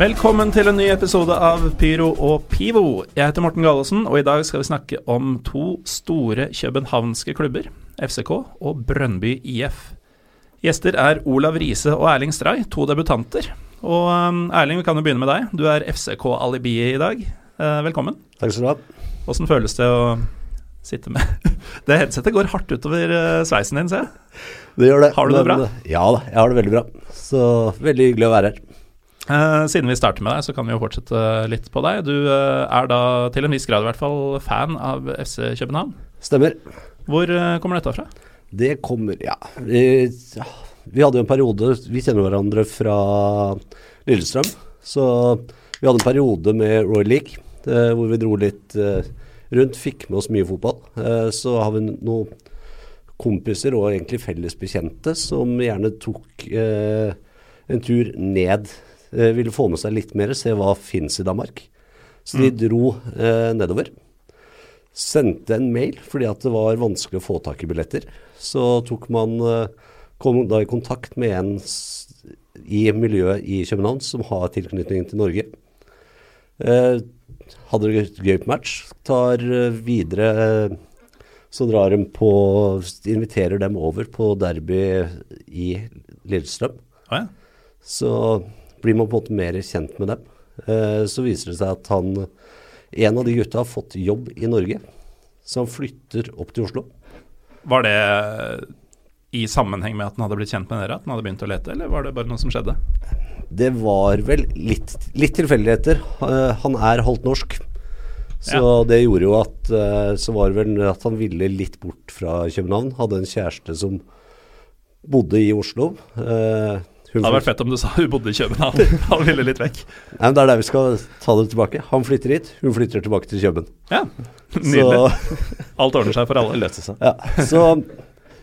Velkommen til en ny episode av Pyro og Pivo. Jeg heter Morten Gallosen, og i dag skal vi snakke om to store københavnske klubber, FCK og Brønnby IF. Gjester er Olav Riise og Erling Stray, to debutanter. Og um, Erling, vi kan jo begynne med deg. Du er FCK-alibiet i dag. Eh, velkommen. Takk skal du ha. Åssen føles det å sitte med Det headsetet går hardt utover eh, sveisen din, ser jeg. Det gjør det. Har du det bra? Ja da, jeg har det veldig bra. Så veldig hyggelig å være her. Eh, siden vi starter med deg, så kan vi jo fortsette litt på deg. Du uh, er da til en viss grad i hvert fall fan av FC København. Stemmer. Hvor uh, kommer dette fra? Det kommer Ja. Vi, ja, vi hadde jo en periode Vi kjenner hverandre fra Lillestrøm. Så vi hadde en periode med Royal League hvor vi dro litt rundt. Fikk med oss mye fotball. Så har vi noen kompiser og egentlig felles bekjente som gjerne tok en tur ned. Eh, ville få med seg litt mer, se hva fins i Danmark. Så de dro eh, nedover. Sendte en mail fordi at det var vanskelig å få tak i billetter. Så tok man eh, kom da i kontakt med en i miljøet i København som har tilknytning til Norge. Eh, hadde det gøy på match. Tar videre Så drar de på Inviterer dem over på derby i Lillestrøm. Ah, ja. Så blir man på en måte mer kjent med dem. Eh, så viser det seg at han, en av de gutta har fått jobb i Norge. Så han flytter opp til Oslo. Var det i sammenheng med at han hadde blitt kjent med dere, at han hadde begynt å lete, eller var det bare noe som skjedde? Det var vel litt, litt tilfeldigheter. Eh, han er halvt norsk. Så det gjorde jo at eh, Så var det vel at han ville litt bort fra København. Hadde en kjæreste som bodde i Oslo. Eh, Det hadde vært fett om du sa hun bodde i København. Han ville litt vekk. Nei, men Det er der vi skal ta det tilbake. Han flytter hit, hun flytter tilbake til Kjøben. Ja, nydelig. Så Alt ordner seg for alle. Løser seg. Ja, så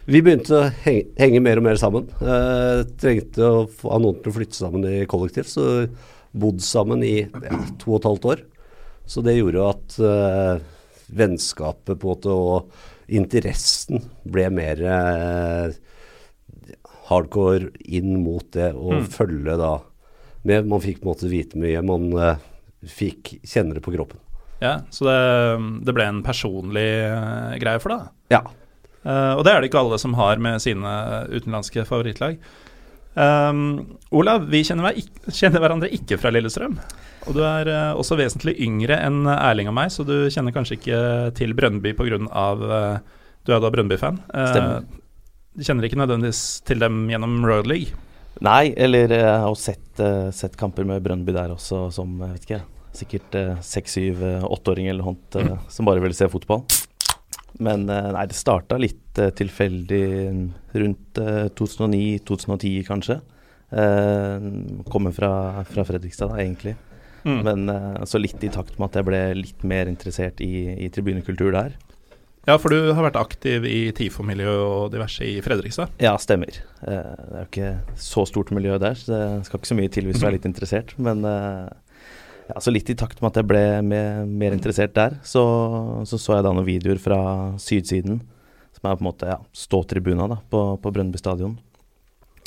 vi begynte å henge, henge mer og mer sammen. Eh, trengte å få noen til å flytte sammen i kollektiv, så bodd sammen i ja, to og et halvt år. Så det gjorde at eh, vennskapet på en måte og interessen ble mer eh, hardcore inn mot det å følge da med, Man fikk på en måte vite mye, man uh, fikk kjenne det på kroppen. Ja, Så det, det ble en personlig uh, greie for deg? Ja. Uh, og det er det ikke alle som har med sine utenlandske favorittlag. Um, Olav, vi kjenner, hver kjenner hverandre ikke fra Lillestrøm. Og du er uh, også vesentlig yngre enn Erling og meg, så du kjenner kanskje ikke til Brønnby pga. Uh, du er da Brønnby-fan. Uh, Stemmer. Kjenner ikke nødvendigvis til dem gjennom Royal League. Nei, eller jeg har jo sett, eh, sett kamper med Brøndby der også, som jeg vet ikke, sikkert eh, seks, syv, eh, åtteåring eller noe eh, som bare ville se fotball. Men eh, nei, det starta litt eh, tilfeldig rundt eh, 2009-2010 kanskje. Eh, kommer fra, fra Fredrikstad da, egentlig. Mm. Men eh, så litt i takt med at jeg ble litt mer interessert i, i tribunekultur der. Ja, for du har vært aktiv i TIFO-miljø og diverse i Fredrikstad. Ja, stemmer. Eh, det er jo ikke så stort miljø der, så det skal ikke så mye til hvis du er litt interessert. Men eh, ja, så litt i takt med at jeg ble mer, interessert der, så, så så jeg da noen videoer fra sydsiden, som er på en måte ja, ståtribuna da, på, på Brønnby stadion.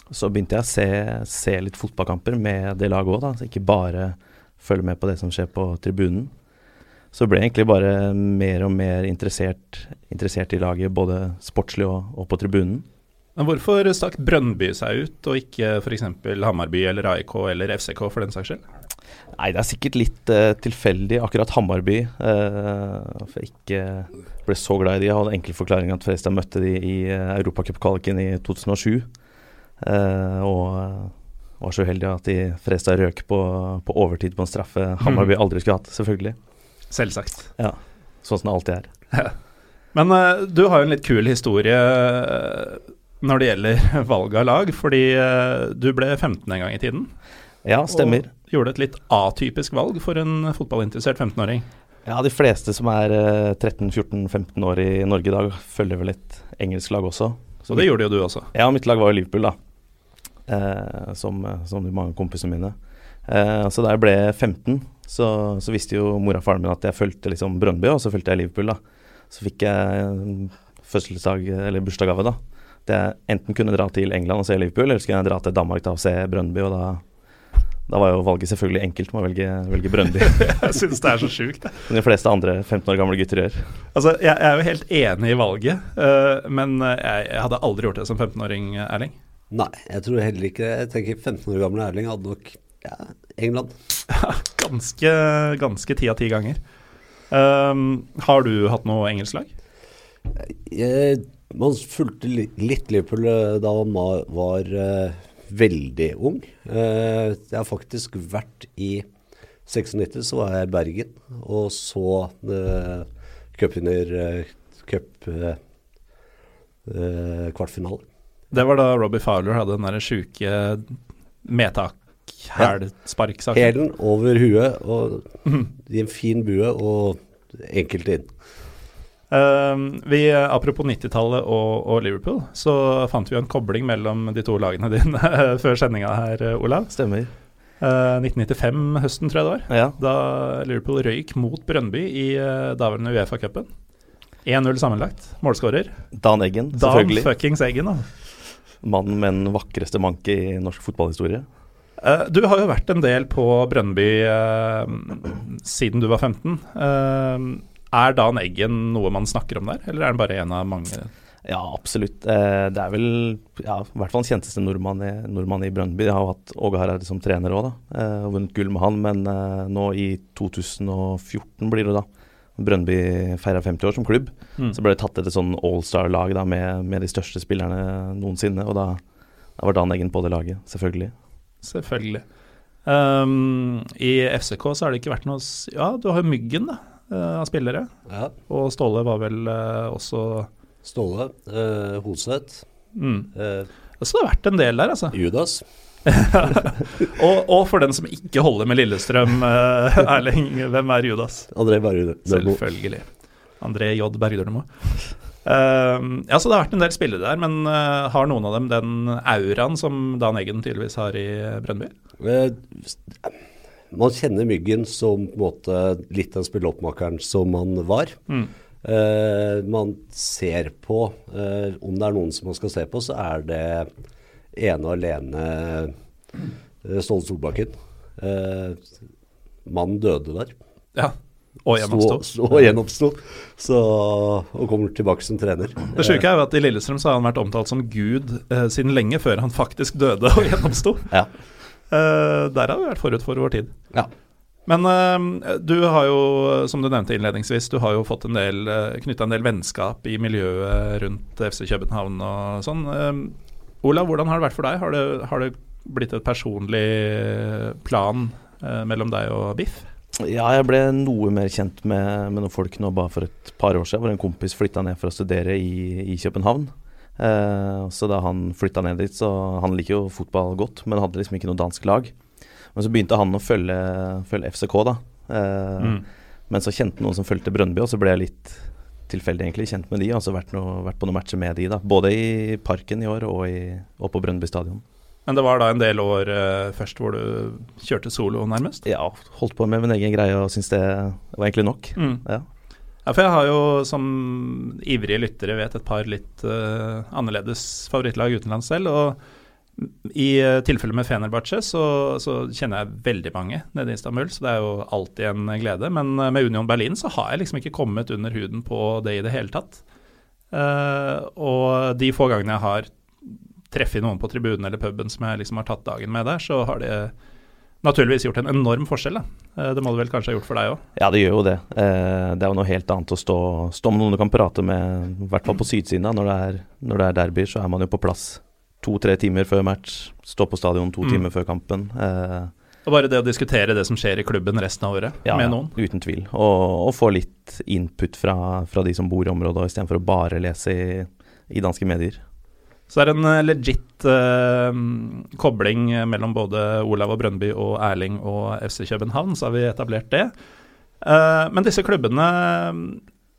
Så begynte jeg å se, se litt fotballkamper med det laget òg, så ikke bare følge med på det som skjer på tribunen. Så ble jeg egentlig bare mer og mer interessert, interessert i laget, både sportslig og, og på tribunen. Men hvorfor stakk Brønnby seg ut, og ikke f.eks. Hammarby eller AIK eller FCK for den saks skyld? Nei, det er sikkert litt uh, tilfeldig. Akkurat Hammarby Uh, For jeg ikke ble så glad i de. Jeg hadde enkel forklaring at Fredrikstad møtte de i uh, Europacupkvaliken i 2007. Uh, og, var så uheldig at de Fredrikstad røk på, på overtid på en straffe Hammarby aldri skulle hatt, selvfølgelig. Selvsagt. Ja, Sånn som det alltid er. Men uh, du har jo en litt kul historie eh, når det gjelder valg av lag, fordi uh, du ble 15 en gang i tiden. Ja, stemmer. Og gjorde et litt atypisk valg for en fotballinteressert 15-åring. Ja, de fleste som er uh, 13-14-15 år i Norge i dag, følger vel et engelsk lag også. Så det gjorde jo du også. Ja, mitt lag var jo Liverpool, da. Som, som de mange kompisene mine. Eh, så da jeg ble 15, så, så visste jo mora og faren min at jeg fulgte liksom Brøndby, og så fulgte jeg Liverpool, da. Så fikk jeg fødselsdag, eller bursdagsgave, da. At jeg enten kunne dra til England og se Liverpool, eller så kunne jeg dra til Danmark da og se Brøndby, og da da var jo valget selvfølgelig enkelt med å velge, velge Brøndby. jeg syns det er så sjukt. Som de fleste andre 15 år gamle gutter gjør. Altså, jeg, jeg er jo helt enig i valget, uh, men jeg, jeg, hadde aldri gjort det som 15-åring, Erling. Nei, jeg tror heller ikke det. Jeg tenker 15 år gamle Erling hadde nok ja, England. ganske, ganske ti av ti ganger. Um, har du hatt noe engelsk lag? Man fulgte litt Liverpool eh, da man var uh, veldig ung. Uh, jeg har faktisk vært i 96, så var jeg i Bergen og så uh, cupvinner uh, cup uh, kvartfinale. Det var da Robbie Fowler hadde den derre sjuke medtak-hæl-sparksaken. Hælen over huet og i en fin bue og enkelt inn. Uh, vi, apropos 90-tallet og, og, Liverpool, så fant vi jo en kobling mellom de to lagene dine før sendinga her, Olav. Stemmer. Uh, 1995 høsten, tror jeg det var. Ja. Da Liverpool røyk mot Brøndby i uh, daværende Uefa-cupen. 1-0 sammenlagt. Målskårer. Dan Eggen, selvfølgelig. Dan fuckings Eggen, da. Mannen med den vakreste manke i norsk fotballhistorie. Uh, du har jo vært en del på Brønnby siden du var 15. Er Dan Eggen noe man snakker om der, eller er han bare en av mange? Ja, absolutt. Eh, det er vel ja, i hvert fall den kjenteste nordmann i, nordmann i Brønnby. Jeg har jo hatt Åge Hareide som trener òg, da. og vunnet gull med han. Men eh, nå i 2014 blir det da. Brønnby feira 50 år som klubb. Mm. Så ble det tatt et sånn allstar-lag med, med, de største spillerne noensinne. Og da, da var Dan Eggen på det laget, selvfølgelig. Selvfølgelig. Um, I FCK så har det ikke vært noe Ja, du har jo Myggen, da av spillere. Ja. Og Ståle var vel uh, også Ståle, uh, Hoseth. Mm. Uh, så det har vært en del der, altså. Judas. og, og, for den som ikke holder med Lillestrøm, Erling, hvem er Judas? André Bergdølmo. Selvfølgelig. André J. Bergdølmo. Uh, ja, så det har vært en del spillere der, men uh, har noen av dem den auraen som Dan Eggen tydeligvis har i Brønnby man kjenner Myggen som på en måte litt den spilleoppmakeren som han var. Mm. Uh, man ser på Om det er noen som man skal se på, så er det ene og alene Ståle Solbakken. mannen døde der. Ja. Og gjenoppsto. Og gjenoppsto. Og kommer tilbake som trener. Det sjuke er jo at i Lillestrøm så har han vært omtalt som gud siden lenge før han faktisk døde og gjenoppsto. ja. eh, der har vi vært forut for vår tid. Ja. Men eh, du har jo, som du nevnte innledningsvis, du har jo fått en del uh, knytta en del vennskap i miljøet rundt FC København og sånn. Uh, Olav, hvordan har det vært for deg? Har det, har det blitt et personlig plan mellom deg og Biff? Ja, jeg ble noe mer kjent med, med noen folk nå bare for et par år siden, hvor en kompis flytta ned for å studere i, i København. Eh, så da han flytta ned dit, så Han liker jo fotball godt, men hadde liksom ikke noe dansk lag. Men så begynte han å følge, følge FCK, da. Eh, mm. Men så kjente noen som fulgte Brøndby, og så ble jeg litt tilfeldig egentlig kjent med de. Og så vært, noe, vært på noen matcher med de, da. Både i Parken i år og, i, og på Brøndby stadion. Men det var da en del år uh, først hvor du kjørte solo, nærmest? Ja, holdt på med min egen greie og syntes det var egentlig nok. Mm. Ja. Ja, for jeg har jo som ivrige lyttere vet et par litt uh, annerledes favorittlag utenlands selv. Og i uh, tilfellet med Fenerbahçe så, så, kjenner jeg veldig mange nede i Istanbul, så det er jo alltid en glede. Men uh, med Union Berlin så har jeg liksom ikke kommet under huden på det i det hele tatt. og de få gangene jeg har treffet noen på tribunen eller puben som jeg liksom har tatt dagen med der, så har det naturligvis gjort en enorm forskjell. Da. Eh, det må det vel kanskje ha gjort for deg òg? Ja, det gjør jo det. Eh, det er jo noe helt annet å stå, stå med noen du kan prate med, i hvert fall på sydsiden. da, Når det er, når det er derby, så er man jo på plass to-tre timer før match, stå på stadion to Mm. timer før kampen. Eh, Og bare det å diskutere det som skjer i klubben resten av året ja, med noen. uten tvil. Og, og få litt input fra, fra de som bor i området, istedenfor å bare lese i, i danske medier. Så det er en eh, legit eh, kobling mellom både Olav og Brøndby og Erling og FC København, så har vi etablert det. Eh, men disse klubbene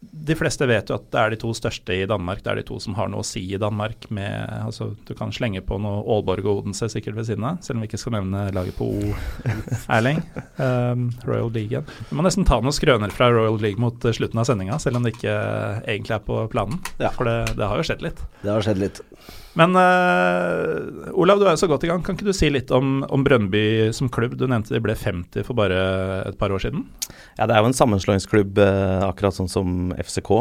De fleste vet jo at det er de to største i Danmark. Det er de to som har noe å si i Danmark. Med, altså, du kan slenge på noe Aalborg og Odense sikkert ved siden av, selv om vi ikke skal nevne laget på O, Erling. Um, Royal League. Vi må nesten ta noen skrøner fra Royal League mot eh, slutten av sendinga, selv om det ikke egentlig er på planen. Ja. For det, det har jo skjedd litt. Det har skjedd litt. Men uh, Olav, du er jo så godt i gang. Kan ikke du si litt om, om Brøndby som klubb? Du nevnte de ble 50 for bare et par år siden. Ja, det er jo en sammenslåingsklubb, eh, akkurat sånn som FCK.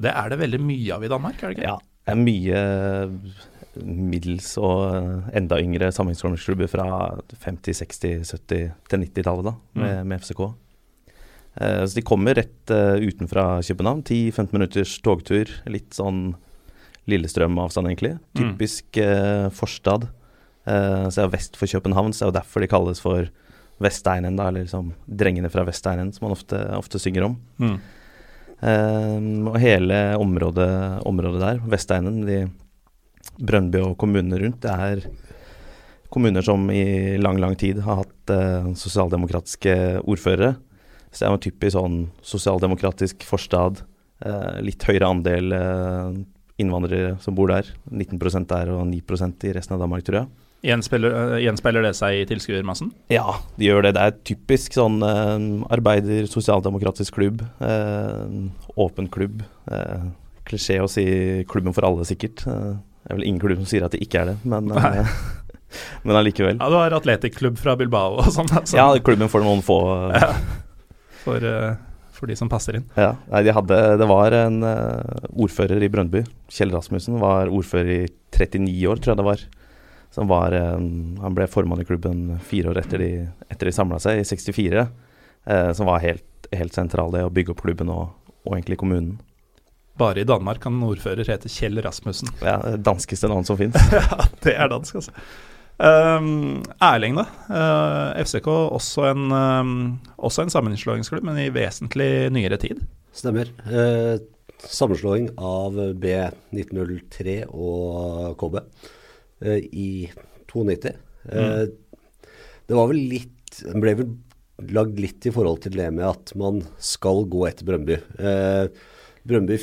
Det er det veldig mye av i Danmark, er det ikke? Ja, det er mye middels og eh, enda yngre samlingsklubber fra 50-, 60-, 70- til 90-tallet da, med, Mm. med FCK. Eh, så de kommer rett eh, utenfra København. 10-15 minutters togtur. Litt sånn Lillestrøm-avstand, egentlig. Mm. Typisk eh, forstad. Eh, så er vest for København, så er det derfor de kalles for Vesteinen, da, eller liksom drengene fra Vesteinen, som man ofte, ofte synger om. Mm. Eh, og hele området, området der, Vesteinen, de Brøndby og kommunene rundt, det er kommuner som i lang, lang tid har hatt eh, sosialdemokratiske ordførere. Så det er jo typisk sånn sosialdemokratisk forstad. Eh, litt høyere andel eh, innvandrere som bor der. 19% der og 9% i resten av Danmark, tror jeg. Gjenspeiler, eh, gjenspeiler det seg i tilskuermassen? Ja, de gjør det. Det er typisk sånn eh, arbeider, sosialdemokratisk klubb. Eh, åpen klubb. Eh, Klisjé å si klubben for alle, sikkert. Eh, det er vel ingen klubb som sier at det ikke er det, men, men allikevel. Ja, du har atletikklubb fra Bilbao og sånn. Altså, Ja, klubben for noen få. Ja. for, for de som passer inn. Ja, nei, de hadde, Det var en ordfører i Brøndby, Kjell Rasmussen, var ordfører i 39 år, tror jeg det var. Som var eh, han ble formann i klubben fire år etter de, etter de samla seg, i 64. eh, som var helt, helt sentral i å bygge opp klubben og, og egentlig kommunen. Bare i Danmark kan en ordfører hete Kjell Rasmussen. Ja, det Danskeste navn som fins. ja, det er dansk, altså. Um, Erling, da. Uh, FCK også en, um, også en sammenslåingsklubb, men i vesentlig nyere tid. Stemmer. Uh, sammenslåing av B1903 og KB eh, i 92. Mm. Det var vel litt Den ble vel lagd litt i forhold til det med at man skal gå etter Brøndby. Eh, Brøndby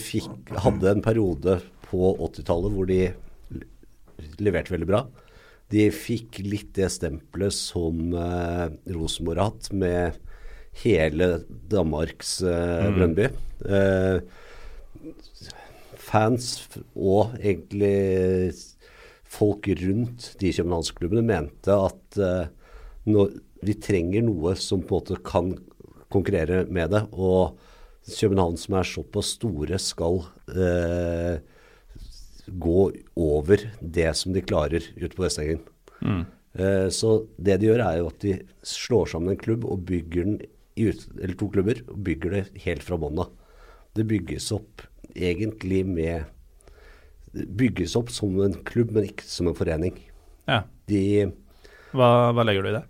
hadde en periode på 80-tallet hvor de leverte veldig bra. De fikk litt det stempelet som eh, Rosenborg har hatt, med hele Danmarks eh, Brøndby. Eh, fans og egentlig folk rundt de københavnsklubbene mente at uh, no, vi trenger noe som på en måte kan konkurrere med det. Og København som er såpass store, skal uh, gå over det som de klarer ute på Vestlengen. Uh, så det de gjør, er jo at de slår sammen en klubb og bygger den i ut, eller to klubber, og bygger det helt fra bånn av. Det bygges opp egentlig med Bygges opp som en klubb, men ikke som en forening. Ja. De, Hva, hva legger du i det?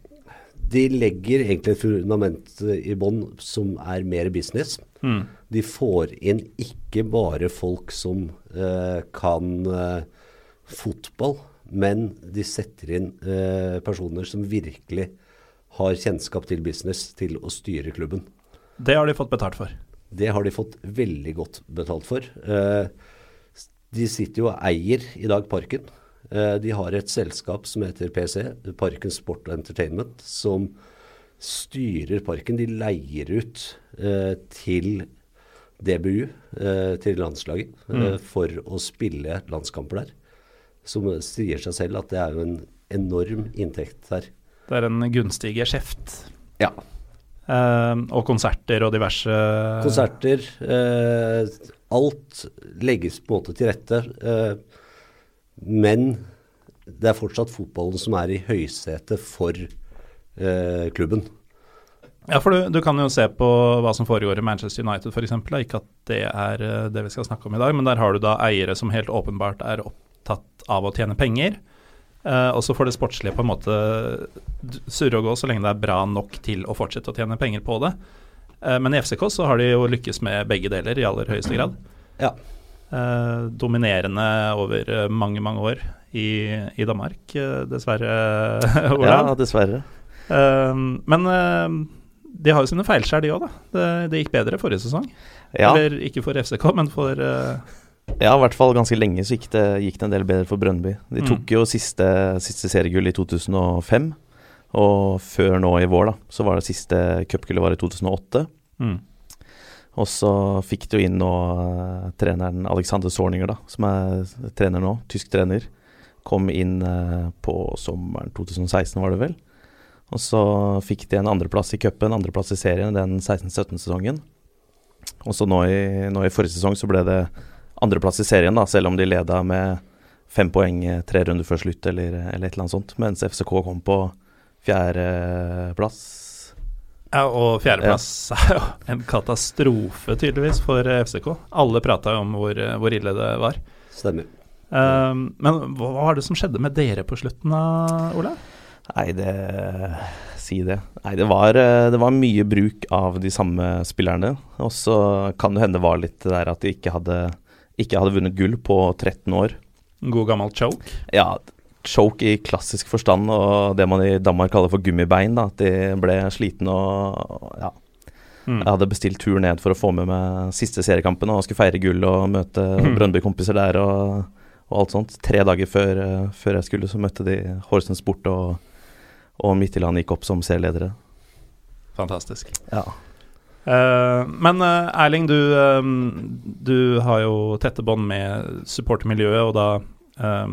de legger egentlig et fundament i bånn som er mer business. Mm. De får inn ikke bare folk som eh, kan eh, fotball, men de setter inn eh, personer som virkelig har kjennskap til business til å styre klubben. Det har de fått betalt for. Det har de fått veldig godt betalt for. Eh, de sitter jo og eier i dag Parken. Eh, de har et selskap som heter PC, Parken Sport og Entertainment, som styrer parken. De leier ut eh, til DBU, eh, til landslaget, mm. for å spille landskamper der. Som sier seg selv at det er jo en enorm inntekt der. Det er en gunstig geskjeft. Ja. Eh, og konserter og diverse Konserter. Eh, alt legges på en måte til rette. Eh, men det er fortsatt fotballen som er i høysetet for eh, klubben. Ja, for du, du kan jo se på hva som foregår i Manchester United f.eks. Ikke at det er eh, det vi skal snakke om i dag, men der har du da eiere som helt åpenbart er opptatt av å tjene penger. Eh, og så får det sportslige på en måte surre og gå så lenge det er bra nok til å fortsette å tjene penger på det. Eh, men i FCK så har de jo lykkes med begge deler i aller høyeste grad. Ja. Eh, dominerende over eh, mange, mange år i, i Danmark, dessverre, Ja, dessverre. Men de har jo sine feilskjær, de òg, da. Det, det gikk bedre forrige sesong. Ja, Eller ikke for FCK, men for eh, ja, i hvert fall ganske lenge så gikk det, gikk det en del bedre for Brøndby. De Mm. tok jo siste, siste seriegull i 2005, og før nå i vår, da, så var det siste cupgullet var i 2008. mm. Og så fikk du inn nå uh, treneren Alexander Sorninger, da, som er trener nå, tysk trener. Kom inn uh, på sommeren 2016, var det vel. Og så fikk de en andreplass i cupen, andreplass i serien den 16-17-sesongen. Og så nå i, nå i forrige sesong så ble det andreplass i serien, da, selv om de leda med fem poeng eh, tre runder før slutt, eller, eller et eller annet sånt. Mens FCK kom på fjerdeplass. Ja, og fjerdeplass er jo en katastrofe, tydeligvis, for eh, FCK. Alle prata jo om hvor, eh, hvor ille det var. Stemmer. Um, men hva var det som skjedde med dere på slutten, da, Ola? Nei, det Si det. Nei, det var, eh, det var mye bruk av de samme spillerne. Og så kan det hende det var litt det der at de ikke hadde, ikke hadde vunnet gull på 13 år. God gammel choke? Ja, choke i klassisk forstand, og det man i Danmark kaller for gummibein. da, At de ble sliten og ja. Mm. Jeg hadde bestilt tur ned for å få med meg siste seriekampen og skulle feire gull og møte Brøndby-kompiser der og, og alt sånt. Tre dager før, før jeg skulle, så møtte de Horsens Sport, og, og Midtjylland gikk opp som serieledere. Fantastisk. Ja. Uh, men uh, Erling, du, um, du har jo tette bånd med supportermiljøet, og da eh,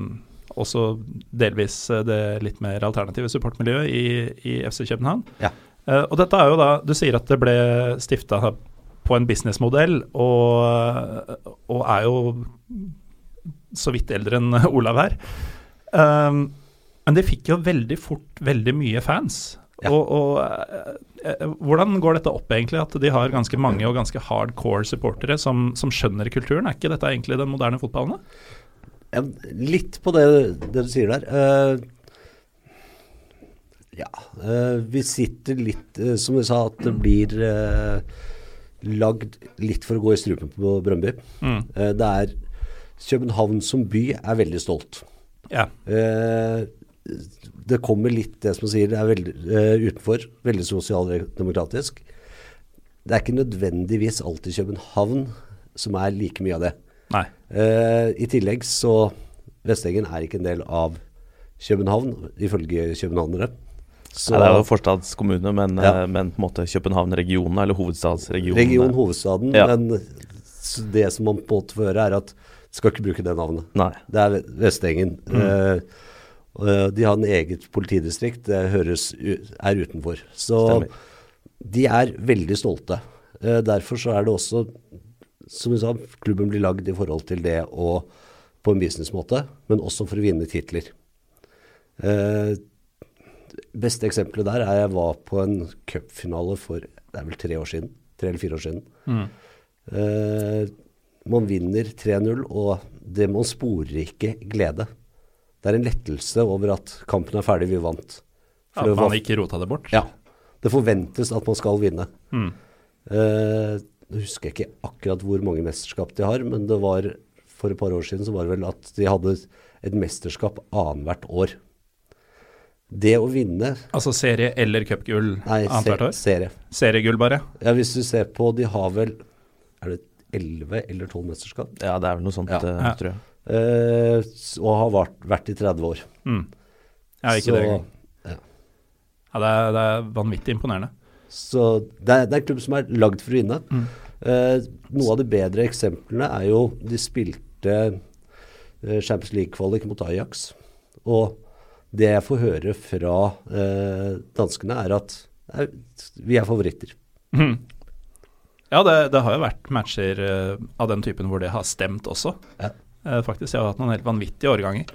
også delvis eh, det litt mer alternative supportmiljøet i, i FC København. Ja. Uh, og dette er jo da Du sier at det ble stifta på en businessmodell, og, og er jo så vidt eldre enn Olav her. Um, men de fikk jo veldig fort veldig mye fans. Ja. Og, og eh, hvordan går dette opp, egentlig? At de har ganske mange og ganske hardcore supportere som, som skjønner kulturen? Er ikke dette egentlig den moderne fotballen? da? Ja, litt på det, det du sier der. Uh, ja, Uh, vi sitter litt uh, Som du sa, at det blir lagd litt for å gå i strupen på Brøndby. Mm. Det er København som by er veldig stolt. Ja. Det kommer litt det som man sier, det er veldig, utenfor. Veldig sosialdemokratisk. Det er ikke nødvendigvis alltid København som er like mye av det. Nei. Eh, I tillegg så Vestengen er ikke en del av København, ifølge københavnere. Så Nei, det er jo forstadskommune, men, Ja. eh, men på en måte København-regionen, eller hovedstadsregionen. region, hovedstaden. Ja. Men det som man på en måte får høre, er at skal ikke bruke det navnet. Nei. Det er Ve- Vestengen. Mm. eh, de har en eget politidistrikt, det høres er utenfor. Så Stemmer. de er veldig stolte. Eh, derfor så er det også, som du sa, klubben blir lagd i forhold til det å på en businessmåte, men også for å vinne titler. Eh, beste eksempelet der er jeg var på en cupfinale for det er vel tre år siden. Tre eller fire år siden. Mm. Eh, man vinner 3-0, og det man sporer ikke glede. Det er en lettelse over at kampen er ferdig, vi vant. For At det var- ikke rota det bort? Ja. Det forventes at man skal vinne. Mm. Eh, Nå husker jeg ikke akkurat hvor mange mesterskap de har, men det var for et par år siden så var det vel at de hadde et mesterskap annethvert år. Det å vinne Altså serie- eller cupgull annethvert år? serie. Seriegull, bare? Ja, hvis du ser på De har vel Er det 11 eller 12 mesterskap? Ja, det er vel noe sånt, Ja. uh, tror jeg. Uh, og har vært, vært i 30 år. Mm. Ja, ikke Så- det engang. ja. Ja, det er, det er vanvittig imponerende. Så det er, det er en klubb som er lagd for å vinne. Mm. Eh, noe av de bedre eksemplene er jo De spilte eh, Champions League-kvalik mot Ajax. Og det jeg får høre fra eh, danskene, er at eh, vi er favoritter. Mm. Ja, det, det har jo vært matcher eh, av den typen hvor det har stemt også. Ja. Eh, faktisk, jeg har hatt noen helt vanvittige årganger.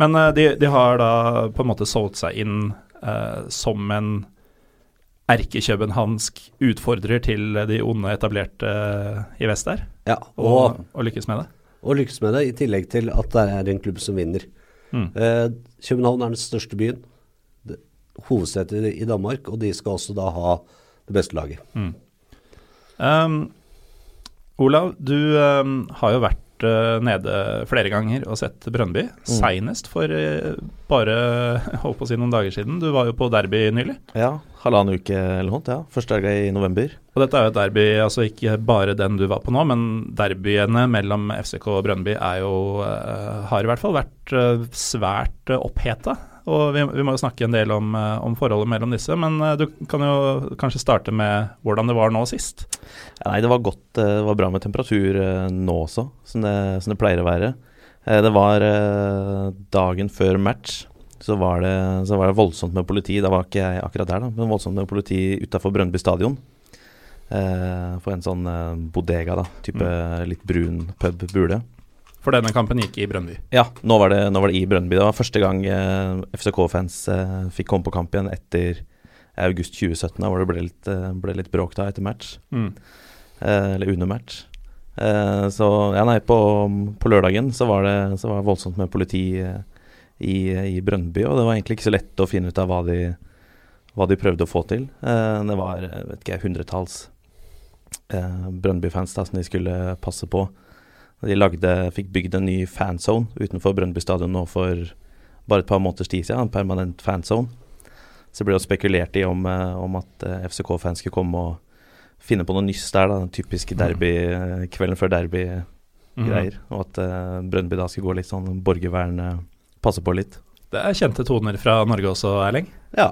Men eh, de, de har da på en måte solgt seg inn eh, som en erkekjøbenhavnsk utfordrer til de onde etablerte eh, i vest der, Ja, og, og, og lykkes med det. og lykkes med det, i tillegg til at det er en klubb som vinner. Mm. Eh, København er den største byen, hovedsetet i Danmark, og de skal også da ha det beste laget. Um, Olav, du um, har jo vært nede flere ganger og sett Brøndby. Seinest for uh, bare holdt på å si noen dager siden. Du var jo på derby nylig. Ja, halvannen uke eller noe. Ja. Første helga i november. Og dette er jo et derby, altså ikke bare den du var på nå, men derbyene mellom FCK og Brønnby er jo uh, Har i hvert fall vært svært oppheta. Og vi, vi må jo snakke en del om, uh, om forholdet mellom disse, men uh, du kan jo kanskje starte med hvordan det var nå sist. Ja, nei, det var godt. eh, Det var bra med temperatur eh, nå også, som det, som det pleier å være. Eh, Det var eh, dagen før match, så var, det, så var det voldsomt med politi. Da var ikke jeg akkurat der, da, men voldsomt med politi utafor Brøndby stadion. Eh, For en sånn eh, bodega, da. Type litt brun pub bule. For denne kampen gikk i Brønnby? Ja, nå var, det, nå var det i Brønnby. Det var første gang eh, FCK-fans eh, fikk komme på kamp igjen etter august 2017, da, hvor det ble litt, eh, ble litt bråk da etter match. Mm. Eh, eller under match. Eh, så ja, nei, på, på lørdagen så var, det, så var det voldsomt med politi eh, i, i Brønnby, og det var egentlig ikke så lett å finne ut av hva de, hva de prøvde å få til. Eh, det var vet ikke, hundretalls Brøndby-fans da, som de skulle passe på. De lagde, fikk bygd en ny fanzone utenfor Brøndby stadion nå for bare et par måneders tid siden, en permanent fanzone. Så det ble jo spekulert i om, eh, om at eh, FCK-fans skulle komme og finne på noe nyss der, da, den typiske derby, eh, kvelden før derby-greier. Og at uh, Brøndby da skulle gå litt sånn borgervern, passe på litt. Det er kjente toner fra Norge også, Erling. Ja.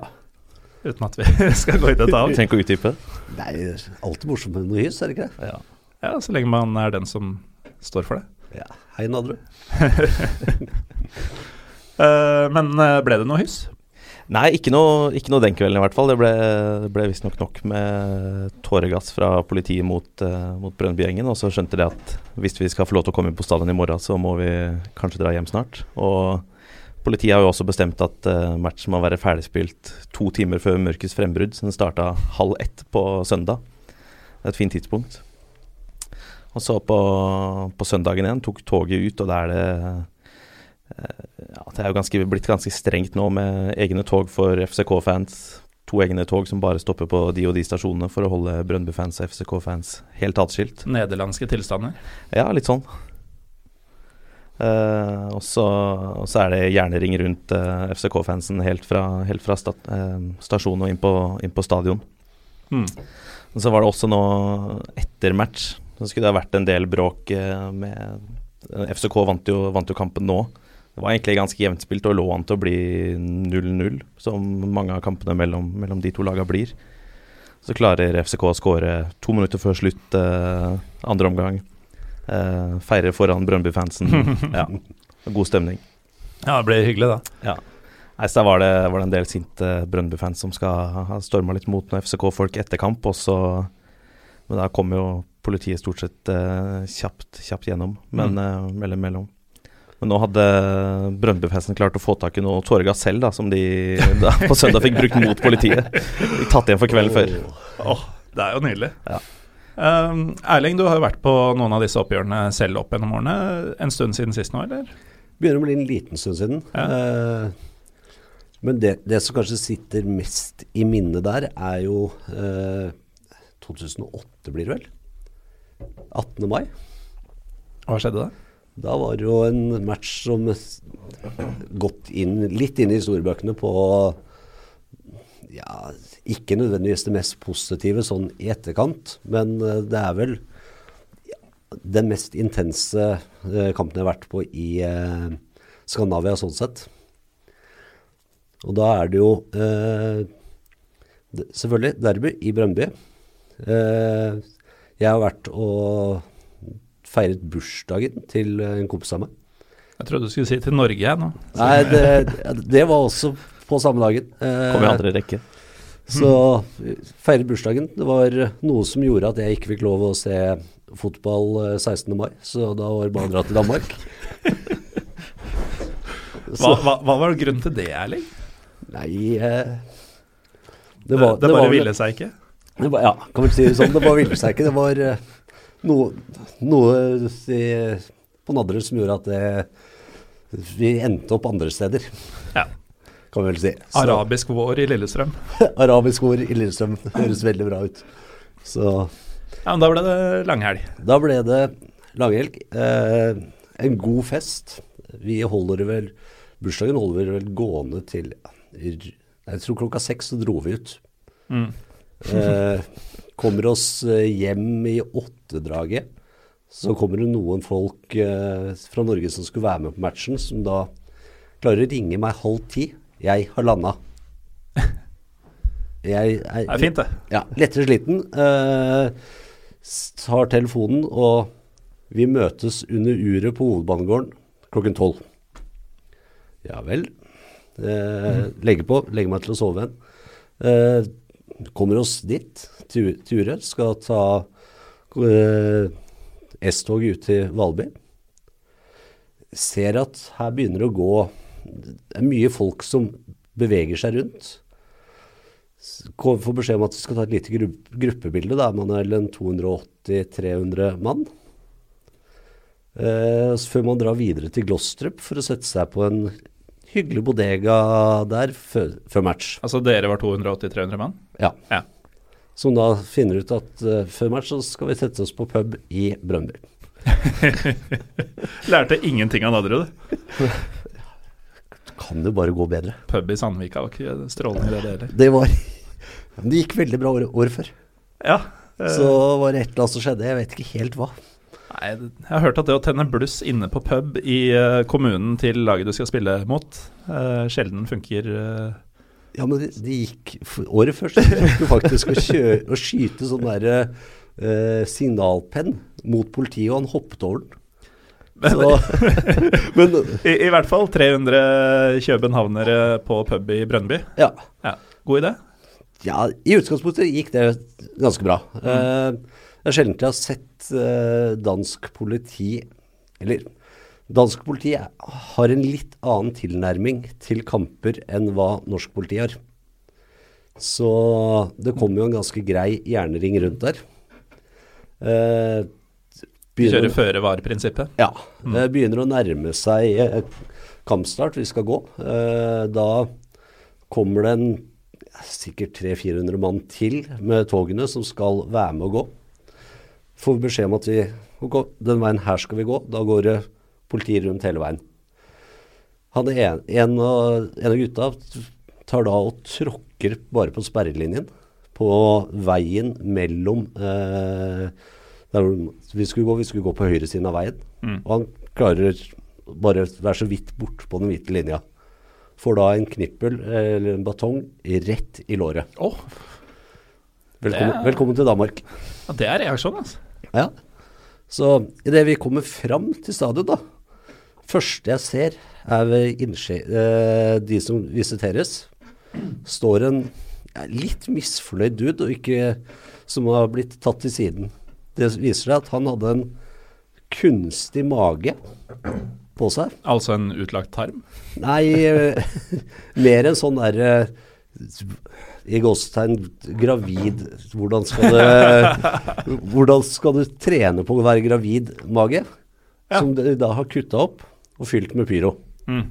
Uten at vi skal gå i detalj. Trenger ikke å utdype. Nei, det er alltid morsomt med noe hyss, er det ikke det? Ja. Ja, så lenge man er den som står for det. Ja. Hei, Nadru. uh, men eh, ble det noe hyss? Nei, ikke noe, ikke noe den kvelden i hvert fall. Det ble, ble visstnok nok med tåregass fra politiet mot, uh, mot Brøndby-gjengen. Og så skjønte de at hvis vi skal få lov til å komme inn på stadion i morgen, så må vi kanskje dra hjem snart. Og politiet har jo også bestemt at uh, matchen må være ferdigspilt to timer før mørkets frembrudd. Så den starta halv ett på søndag. Et fint tidspunkt. Og så på, på søndagen igjen tok toget ut, og da er det ja, det er jo ganske, blitt ganske strengt nå med egne tog for FCK-fans. To egne tog som bare stopper på de og de stasjonene for å holde Brøndby-fans og FCK-fans helt atskilt. Nederlandske tilstander. Ja, litt sånn. Uh, og, så, og så er det jernring rundt uh, FCK-fansen helt fra, helt fra sta, uh, stasjonen og inn på, inn på stadion. Mm. Og så var det også nå etter match, så skulle det ha vært en del bråk eh, med FCK vant jo, vant jo kampen nå. Det var egentlig ganske jevnt spilt og lå an til å bli 0-0, som mange av kampene mellom, mellom de to lagene blir. Så klarer FCK å skåre to minutter før slutt eh, andre omgang. Eh, feire foran Brøndby-fansen. ja, god stemning. Ja, det ble hyggelig, da. Ja. Nei, så da var det, var det en del sinte Brøndby-fans som skal ha storma litt mot noen FCK-folk etter kamp. Og så, men da kom jo politiet stort sett eh, kjapt, kjapt gjennom, men eh, mellom mellom. Men nå hadde Brøndby-fansen klart å få tak i noe tåregass selv, da, som de da, på søndag fikk brukt mot politiet. De tatt igjen for kvelden før. Åh, det er jo nydelig. Ja. Um, Erling, du har jo vært på noen av disse oppgjørene selv opp gjennom årene. En stund siden sist nå, eller? Begynner å bli en liten stund siden. Eh, men det, det som kanskje sitter mest i minnet der, er jo uh, 2008, blir det vel? 18. mai. Hva skjedde da? Da var det jo en match som gått inn, litt inn i historiebøkene på ja, ikke nødvendigvis det mest positive sånn i etterkant, men eh, det er vel den mest intense eh, kampen jeg har vært på i eh, Skandinavia sånn sett. Og da er det jo eh, selvfølgelig derby i Brøndby. Eh, jeg har vært og feiret bursdagen til en kompis av meg. Jeg trodde du skulle si til Norge, jeg nå. Nei, det, det var også på samme dagen. Eh, Kom i andre rekke. Så feiret bursdagen. Det var noe som gjorde at jeg ikke fikk lov å se fotball eh, 16. mai, så da var det bare å dra til Danmark. Hva, hva, hva var grunnen til det, Erling? Nei eh, Det, det, bare var ville seg ikke? Det var, ja, kan vel si det sånn. Det bare ville seg ikke. Det var eh, noe, noe i, på Nadderud som gjorde at det, Vi endte opp andre steder, Ja. kan vi vel si. Så- Arabisk vår i Lillestrøm. Arabisk vår i Lillestrøm høres veldig bra ut. Så Ja, men Da ble det langhelg. da ble det langhelg. Eh, en god fest. Vi holder det vel Bursdagen holder vi vel gående til Jeg tror klokka seks så dro vi ut. Mm. Eh, kommer oss eh, hjem i åttedraget. Så kommer det noen folk eh, fra Norge som skulle være med på matchen, som da klarer å ringe meg halv ti. Jeg har landa. Jeg er, Det er fint, det. ja, lettere sliten. Eh, tar telefonen, og vi møtes under uret på hovedbanegården klokken tolv. Ja vel. Eh, legger på, legger meg til å sove igjen. Eh, kommer oss dit, uret. Skal ta eh, S-toget ut til Valby. Ser at her begynner det å gå Det er mye folk som beveger seg rundt får beskjed om at vi skal ta et lite grupp, gruppebilde. Da er man vel en 280-300 mann. Eh, før man drar videre til Glostrup for å sette seg på en hyggelig bodega der før, før match. Altså dere var 280-300 mann? Ja. Ja. Som da finner ut at uh, før match så skal vi sette oss på pub i Brøndby. Lærte ingenting av Nadderud. Kan det bare gå bedre? Pub i Sandvika var ikke strålende det heller. Det var det gikk veldig bra året, år før. Ja. eh, Så var det et eller annet som skjedde. Jeg vet ikke helt hva. Nei, jeg har hørt at det å tenne bluss inne på pub i uh, kommunen til laget du skal spille mot, uh, sjelden funker. Uh. Ja, men det, det gikk Året før så prøvde du faktisk å, kjøre, å skyte sånn derre signalpenn mot politiet, og han hoppet over den. Så, men I, I hvert fall 300 københavnere på pub i Brønnby. ja. Ja, God idé. ja, i utgangspunktet gikk det ganske bra. Eh, det er sjelden jeg har sett eh, dansk politi Eller dansk politi har en litt annen tilnærming til kamper enn hva norsk politi har. Så det kommer jo en ganske grei jernring rundt der. Eh, Kjøre føre var-prinsippet? Ja. Det begynner å nærme seg eh, kampstart. Vi skal gå. Eh, da kommer det en sikkert 300-400 mann til med togene som skal være med å gå. Får vi beskjed om at vi den veien her skal vi gå. Da går det politi rundt hele veien. Han en, en, av, en av gutta tar da og tråkker bare på sperrelinjen på veien mellom eh, der vi skulle gå, vi skulle gå på høyresiden av veien. Mm. Og han klarer bare å være så vidt bort på den hvite linja. Får da en knippel eller en batong rett i låret. Oh. Velkommen, er- velkommen til Danmark. ja, det er reaksjon, altså. Ja. Så idet vi kommer fram til stadion, da Første jeg ser, er ved eh, de som visiteres. Står en ja, litt misfornøyd dude, og ikke som har blitt tatt til siden. Det viser seg at han hadde en kunstig mage på seg. Altså en utlagt tarm. Nei, eh, mer en sånn derre i gåsetegn gravid Hvordan skal du Hvordan skal du trene på å være gravid-mage? Ja. Som de da har kutta opp og fylt med pyro. Mm.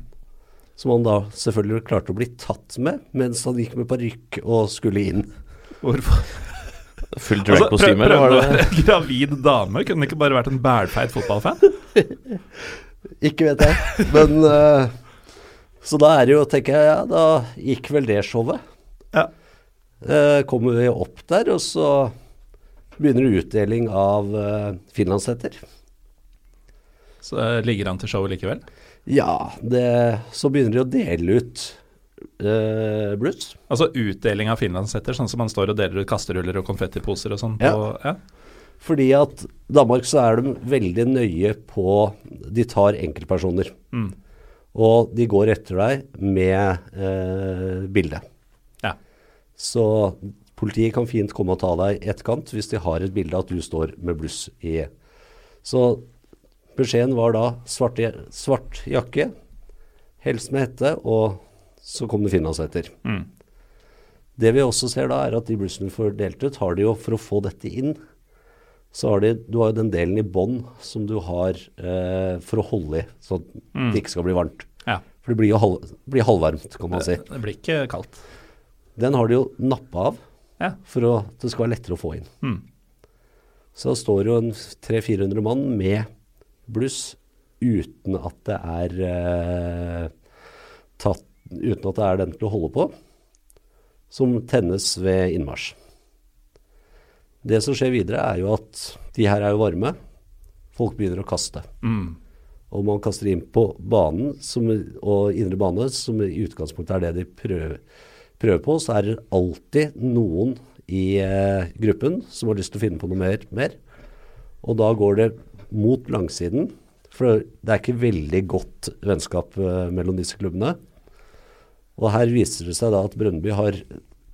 Som han da selvfølgelig klarte å bli tatt med mens han gikk med parykk og skulle inn. Hvorfor? Full Altså, prøv, det gravid dame. Kunne det ikke bare vært en bælfeit fotballfan? Ikke vet jeg, men uh, Så da er det jo, tenker jeg, ja, da gikk vel det showet. Eh, kommer vi opp der, og så begynner det utdeling av uh, finlandshetter. Så eh, ligger han til showet likevel. Ja, det, så begynner de å dele ut uh, bluss. Altså utdeling av finlandshetter, sånn som man står og deler ut kasteruller og konfettiposer og sånn. Ja. ja. Fordi at Danmark så er de veldig nøye på De tar enkeltpersoner. Mm. Og de går etter deg med eh, bilde. Så politiet kan fint komme og ta deg i etterkant hvis de har et bilde av at du står med bluss i Så beskjeden var da svart, svart jakke, helst med hette, og så kom det finlandshetter. Mm. Det vi også ser da, er at de blussene vi får delt ut, har de jo for å få dette inn, så har de, du har jo den delen i bånn som du har eh, for å holde i, så mm. det ikke skal bli varmt. Ja. For det blir jo halv, blir halvvarmt, kan man si. Det blir ikke kaldt. Den har de jo nappa av Ja. for at det skal være lettere å få inn. Mm. Så da står jo en 300-400 mann med bluss uten at det er eh, tatt Uten at det er den til å holde på, som tennes ved innmarsj. Det som skjer videre, er jo at de her er jo varme. Folk begynner å kaste. Mm. Og man kaster inn på banen som, og indre bane, som i utgangspunktet er det de prøver, prøver på. Så er det alltid noen i eh, gruppen som har lyst til å finne på noe mer, mer. Og da går det mot langsiden. For det er ikke veldig godt vennskap eh, mellom disse klubbene. Og her viser det seg da at Brøndby har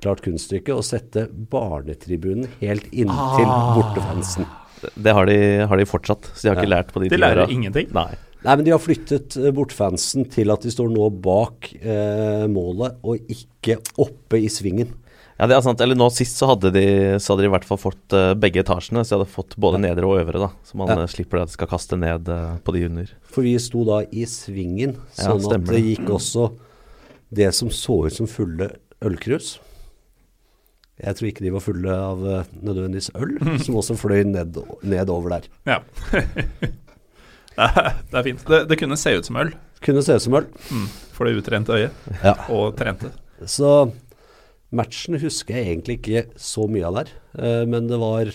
klart kunststykket å sette barnetribunen helt inntil Ah. bortefansen. Det har de, har de fortsatt, så de har ikke lært på de De lærer ingenting. Nei. Nei, men de har flyttet eh, bortfansen til at de står nå bak eh, målet, og ikke oppe i svingen. Ja, det er sant. Eller nå sist så hadde de, så hadde de i hvert fall fått eh, begge etasjene, så de hadde fått både nedre og øvre, da. Så man Ja. eh, slipper det at de skal kaste ned eh, på de under. For vi sto da i svingen, Ja, sånn at det det. gikk også det som så ut som fulle ølkrus. Jeg tror ikke de var fulle av eh, nødvendigvis øl, som også fløy ned, nedover der. Ja. det er det er fint. Det, det kunne se ut som øl Kunne se ut som øl. mm. for det utrente øyet, Ja. og trente. Så matchen husker jeg egentlig ikke så mye av der, eh, men det var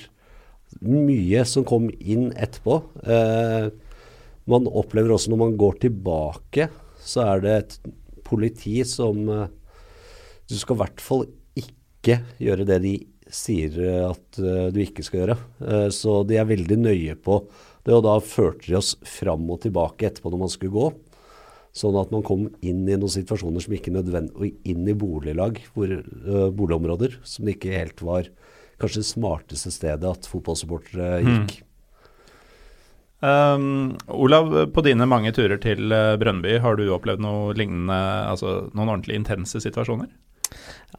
mye som kom inn etterpå. Eh, man opplever også når man går tilbake, så er det et politi som eh, Du skal i hvert fall ikke gjøre det de sier eh, at eh, du ikke skal gjøre. Eh, så de er veldig nøye på det, og da førte de oss fram og tilbake etterpå når man skulle gå. Sånn at man kom inn i noen situasjoner som ikke nødvendig, inn i boliglag, hvor, uh, boligområder, som det ikke helt var kanskje det smarteste stedet at fotballsupportere gikk. Um, Olav, på dine mange turer til Brønnby, har du opplevd noe lignende, altså noen ordentlig intense situasjoner?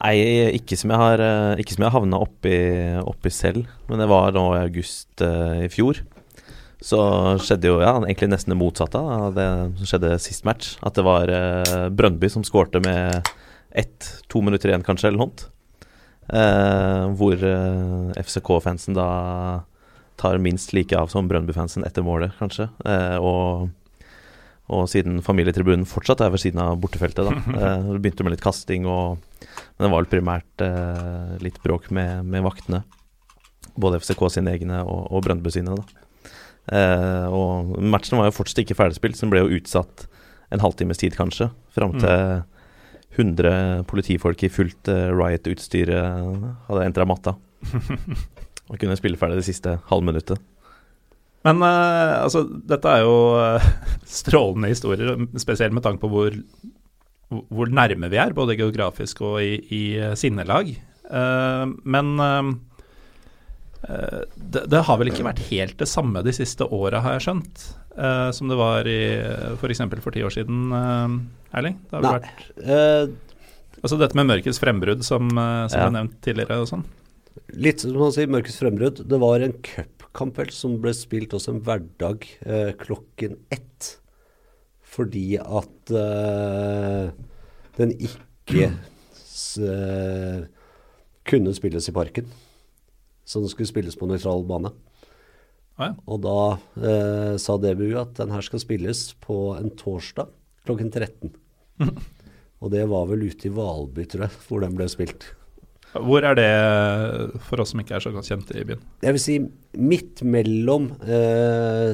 Nei, ikke som jeg har Ikke som jeg havna oppi, oppi selv, men det var nå i august uh, i fjor. Så skjedde jo ja, egentlig nesten det motsatte av det som skjedde sist match. At det var eh, Brøndby som skårte med ett-to minutter igjen, kanskje, eller noe. Eh, hvor eh, FCK-fansen da tar minst like av som Brøndby-fansen etter målet, kanskje. Eh, og, og siden familietribunen fortsatt er ved siden av bortefeltet, da. Eh, det begynte med litt kasting, og, men det var vel primært eh, litt bråk med, med vaktene. Både FCK sine egne og, og Brøndby sine, da. Eh, og matchen var jo fortsatt ikke ferdigspilt, så den ble jo utsatt en halvtimes tid, kanskje. Fram til 100 politifolk i fullt eh, riot-utstyr eh, hadde entra matta. Og kunne spille ferdig det siste halvminuttet. Men eh, altså, dette er jo strålende historier, spesielt med tanke på hvor, hvor nærme vi er, både geografisk og i, i sinnelag. Eh, men eh, det, det har vel ikke vært helt det samme de siste åra, har jeg skjønt, eh, som det var i f.eks. For, for ti år siden, eh, Erling? Det har Nei. vært Eh, Altså dette med mørkets frembrudd, som, eh, som Ja. ble nevnt tidligere og sånn. litt som man sier, mørkets frembrudd. Det var en cupkamp som ble spilt også en hverdag eh, klokken ett. Fordi at eh, den ikke s, eh, kunne spilles i parken. Så den skulle spilles på nøytral bane. Å ja. Og da eh, sa DBU at den her skal spilles på en torsdag klokken 13. Og det var vel ute i Valby, tror jeg, hvor den ble spilt. Hvor er det for oss som ikke er så godt kjent i byen? Jeg vil si midt mellom eh,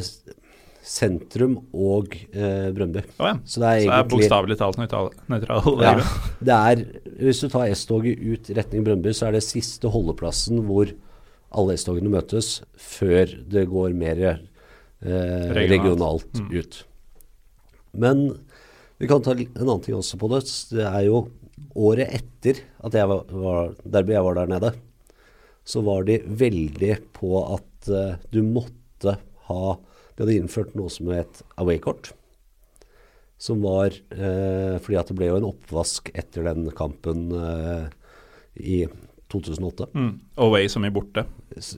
sentrum og eh, Brøndby. Oh, ja. Så det er Så er bokstavelig talt nøytral ja, det er, Hvis du tar S-toget ut retning Brøndby, så er det siste holdeplassen hvor alle S-togene møtes, før det går mer eh, Regionalt. regionalt, Mm. ut. Men vi kan ta en annen ting også på det. Det er jo året etter at jeg var, var jeg var der nede, så var de veldig på at eh, du måtte ha De hadde innført noe som het away-kort. Som var eh, Fordi at det ble jo en oppvask etter den kampen eh, i 2008. Mm. Away som i borte.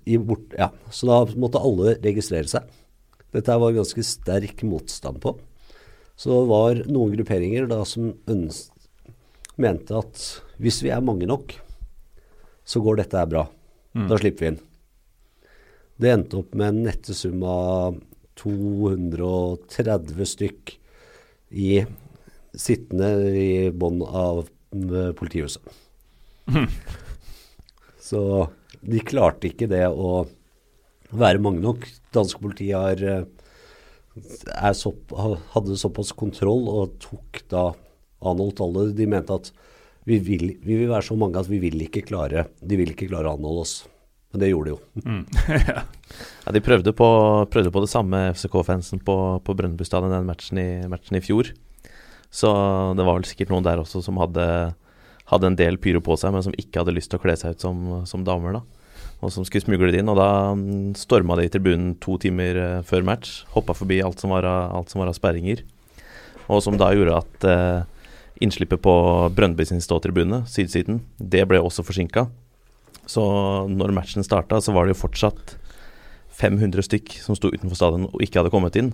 I bort, ja. Så da måtte alle registrere seg. Dette var ganske sterk motstand på. Så det var noen grupperinger da som mente at hvis vi er mange nok, så går dette her bra. Da slipper vi inn. Det endte opp med en nettesum av 230 stykk i sittende i bånn av politihuset. politihuset. Så de klarte ikke det å være mange nok. Danske politi har, eh, er så, hadde såpass kontroll og tok da anholdt alle. De mente at vi vil, vi vil være så mange at vi vil ikke klare De vil ikke klare å anholde oss. Men det gjorde de jo. Ja, de prøvde på, prøvde på det samme FCK-fansen på, på Brønnby stadion den matchen i, matchen i fjor. Så det var vel sikkert noen der også som hadde, hadde en del pyro på seg, men som ikke hadde lyst til å kle seg ut som, som damer, da. Og som skulle smugle det inn. Og da mm, storma de tribunen to timer eh, før match. Hoppa forbi alt som var av, alt som var av sperringer. Og som da gjorde at eh, innslippet på Brøndby sin ståtribune, sydsiden, det ble også forsinka. Så når matchen starta, så var det jo fortsatt 500 stykk som sto utenfor stadion og ikke hadde kommet inn.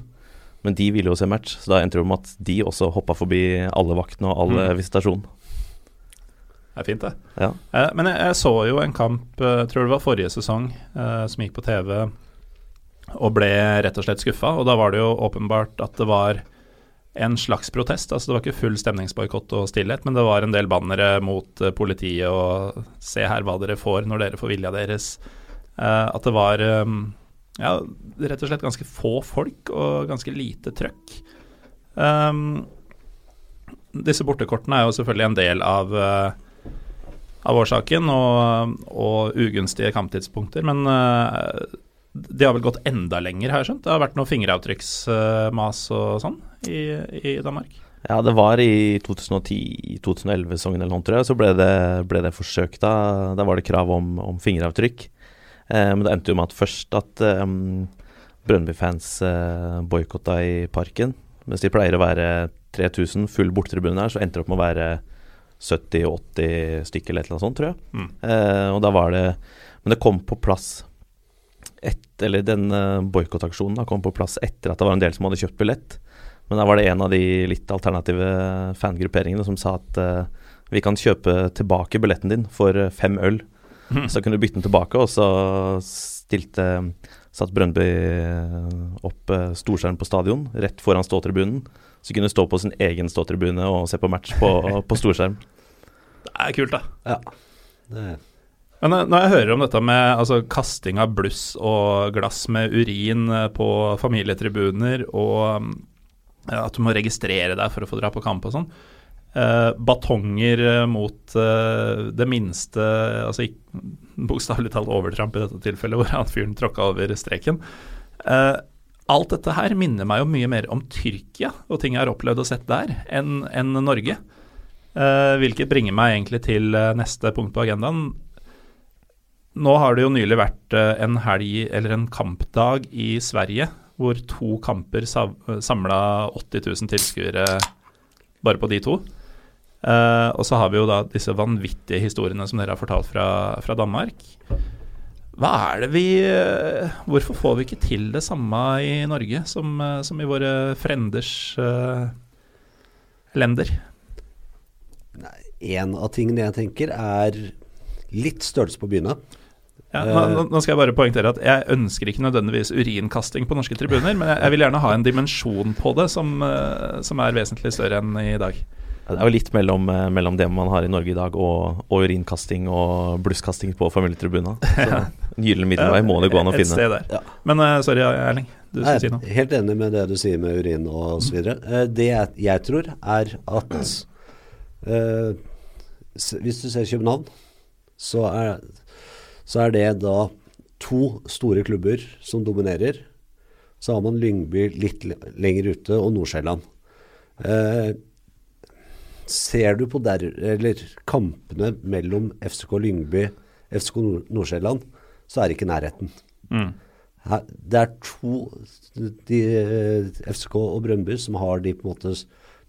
Men de ville jo se match, så da endte det med at de også hoppa forbi alle vaktene og alle Mm. visitasjon. Det er fint, det. Ja. Eh, men jeg, jeg så jo en kamp, eh, tror det var forrige sesong, eh, som gikk på TV, og ble rett og slett skuffa. Og da var det jo åpenbart at det var en slags protest. Altså det var ikke full stemningsboikott og stillhet, men det var en del bannere mot eh, politiet og 'se her hva dere får når dere får vilja deres'. Eh, at det var eh, ja, rett og slett ganske få folk og ganske lite trøkk. Um, disse bortekortene er jo selvfølgelig en del av uh, av årsaken og, og ugunstige kamptidspunkter, men uh, de har vel gått enda lenger, har jeg skjønt? Det har vært noe fingeravtrykksmas og sånn i, i Danmark? Ja, det var i 2010-2011-sesongen eller noe, tror jeg, så ble det, ble det forsøkt da. Da var det krav om, om fingeravtrykk. Eh, men det endte jo med at først at eh, Brønnby-fans eh, boikotta i parken. Mens de pleier å være 3000 full bortetribune her, så endte det opp med å være 70-80 stykker eller annet sånt, tror jeg. Mm. Eh, og da var det Men det kom på plass et, eller den uh, boikottaksjonen kom på plass etter at det var en del som hadde kjøpt billett. Men da var det en av de litt alternative fangrupperingene som sa at eh, vi kan kjøpe tilbake billetten din for eh, fem øl. Så kunne du bytte den tilbake, og så stilte satt Brøndby eh, opp uh, storskjerm på stadion, rett foran ståtribunen. Så kunne du stå på sin egen ståtribune og se på match på, på storskjerm. Det er kult, da. Ja. Det, Men eh, når jeg hører om dette med altså, kasting av bluss og glass med urin eh, på familietribuner, og mm, ja, at du må registrere deg for å få dra på kamp og sånn eh, Batonger eh, mot uh, det minste Altså bokstavelig talt overtramp i dette tilfellet, hvor han fyren tråkka over streken. Uh, alt dette her minner meg jo mye mer om Tyrkia og ting jeg har opplevd og sett der, enn en Norge. Hvilket bringer meg egentlig til neste punkt på agendaen. Nå har det jo nylig vært en helg, eller en kampdag i Sverige, hvor to kamper samla 80 000 tilskuere bare på de to. Eh, og så har vi jo da disse vanvittige historiene som dere har fortalt fra, fra Danmark. Hva er det vi eh, Hvorfor får vi ikke til det samme i Norge som, eh, som i våre frenders lender? en av tingene jeg tenker er litt størrelse på byene. Ja, nå, nå- skal jeg bare poengtere at jeg ønsker ikke nødvendigvis urinkasting på norske tribuner, men jeg, jeg vil gjerne ha en dimensjon på det som, som er vesentlig større enn i dag. Det er jo litt mellom, eh, mellom det man har i Norge i dag, og, og urinkasting og blusskasting på familietribuna. Så En gyllen middelvei må det gå an å Et finne. sted der. Ja. Men uh, sorry, Erling. Du skal si noe. Helt enig med det du sier med urin og så videre. Eh, Det jeg, jeg tror, er at uh, Hvis du ser København, så er, så er det da to store klubber som dominerer. Så har man Lyngby litt lenger ute, og Nordsjælland. Eh, ser du på der, eller kampene mellom FCK Lyngby FCK Nord- Nordsjælland, så er det ikke nærheten. Mm. Her, det er to de, eh, FCK og Brøndby som har de på en måte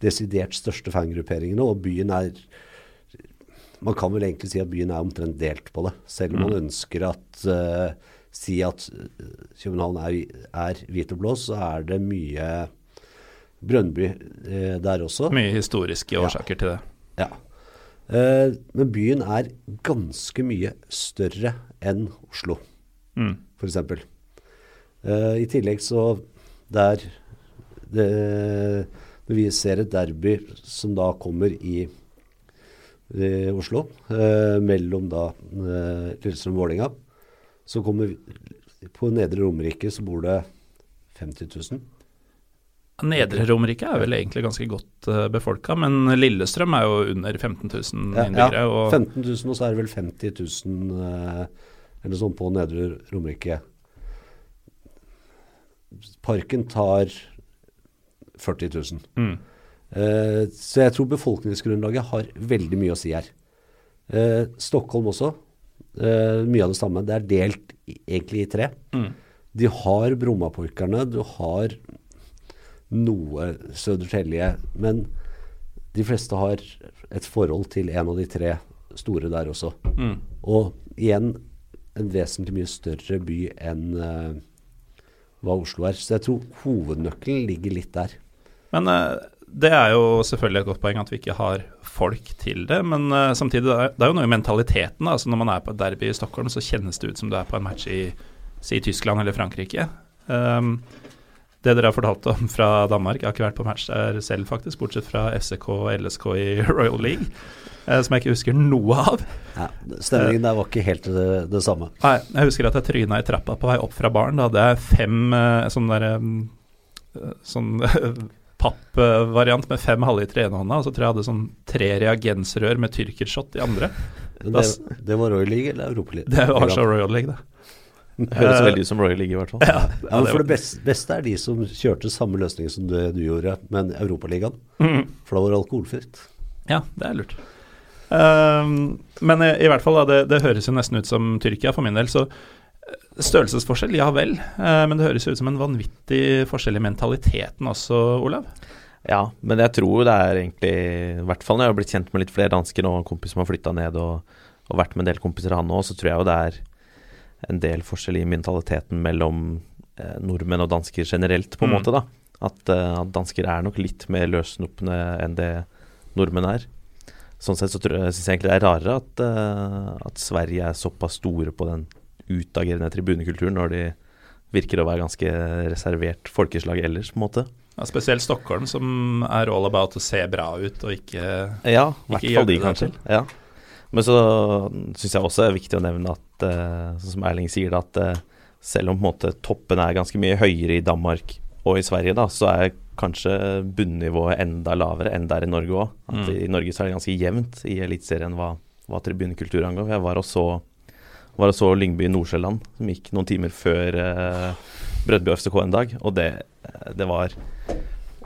desidert største fangrupperingene, og byen er man kan vel egentlig si at byen er omtrent delt på det. Selv om man ønsker at uh, si at eh, København er, er hvit og blå, så er det mye Brønnby eh, der også. Mye historiske årsaker til det. Ja. Eh, men byen er ganske mye større enn Oslo, Mm. f.eks. Eh, I tillegg så der det, Når vi ser et derby som da kommer i, i Oslo, eh, mellom da eh, Lillestrøm og Vålerenga, så kommer vi- på Nedre Romerike så bor det 50 000. Nedre Romerike er vel egentlig ganske godt uh, befolka, men Lillestrøm er jo under 15 000 Ja, innbyggere. ja, ja. 15 000, og så er det vel 50 000 eh, eller sånn på Nedre Romerike. Parken tar 40 000. Mm. Eh, så jeg tror befolkningsgrunnlaget har veldig mye å si her. Eh, Stockholm også. Eh, mye av det samme. Det er delt i, egentlig i tre. Mm. De har Brommapojkarne, du har noe Södertälje, men de fleste har et forhold til en av de tre store der også. Mm. Og igjen en vesentlig mye større by enn uh, hva Oslo er. Så jeg tror hovednøkkelen ligger litt der. Men uh, det er jo selvfølgelig et godt poeng at vi ikke har folk til det. Men uh, samtidig, det er, det er jo noe i mentaliteten. da. Altså Når man er på et derby i Stockholm, så kjennes det ut som du er på en match i si Tyskland eller Frankrike. Um, det dere har fortalt om fra Danmark, jeg har ikke vært på match der selv, faktisk, bortsett fra FCK og LSK i Royal League, eh, som jeg ikke husker noe av. Ja, stemningen der var ikke helt det, det samme. Nei, jeg husker at jeg tryna i trappa på vei opp fra baren. Da hadde jeg fem sånn sånne der, eh, sånn pappvariant med fem halvlitere i ene hånda, og så tror jeg jeg hadde sånn tre reagensrør med tyrkershot i andre. Det, det var Royal League eller Europa League? Det var så Royal League, det. Høres Eh, veldig ut som Royal League, i hvert fall. Ja, Ja, for det beste, beste er de som kjørte samme løsning som det du gjorde, men Europaligaen. Mm. For da var det alkoholfritt. Ja, det er lurt. Ehm, men i, i hvert fall, da, det, det høres jo nesten ut som Tyrkia for min del. Så eh, størrelsesforskjell, ja vel. Uh, men det høres jo ut som en vanvittig forskjell i mentaliteten også, Olav. Ja, men jeg tror det er egentlig I hvert fall når jeg har blitt kjent med litt flere dansker og en kompis som har flytta ned og, og vært med en del kompiser han òg, så tror jeg jo det er en del forskjell i mentaliteten mellom eh, nordmenn og dansker generelt, på en Mm. måte. da. At, eh, at dansker er nok litt mer løssnupne enn det nordmenn er. Sånn sett så syns jeg, egentlig det er rarere at, eh, at Sverige er såpass store på den utagerende tribunekulturen, når de virker å være ganske reservert folkeslag ellers, på en måte. Ja, spesielt Stockholm, som er all about å se bra ut og ikke Ja, i hvert fall de, kanskje. Ja. Men så syns jeg også det er viktig å nevne at, eh, sånn som Erling sier, da, at eh, selv om på en måte toppen er ganske mye høyere i Danmark og i Sverige, da, så er kanskje bunnivået enda lavere enn der i Norge òg. Mm. I Norge så er det ganske jevnt i Eliteserien hva, hva tribunekultur angår. Jeg var og så, var og så Lyngby Nordsjælland, som gikk noen timer før eh, Brødby FCK en dag, og det, det var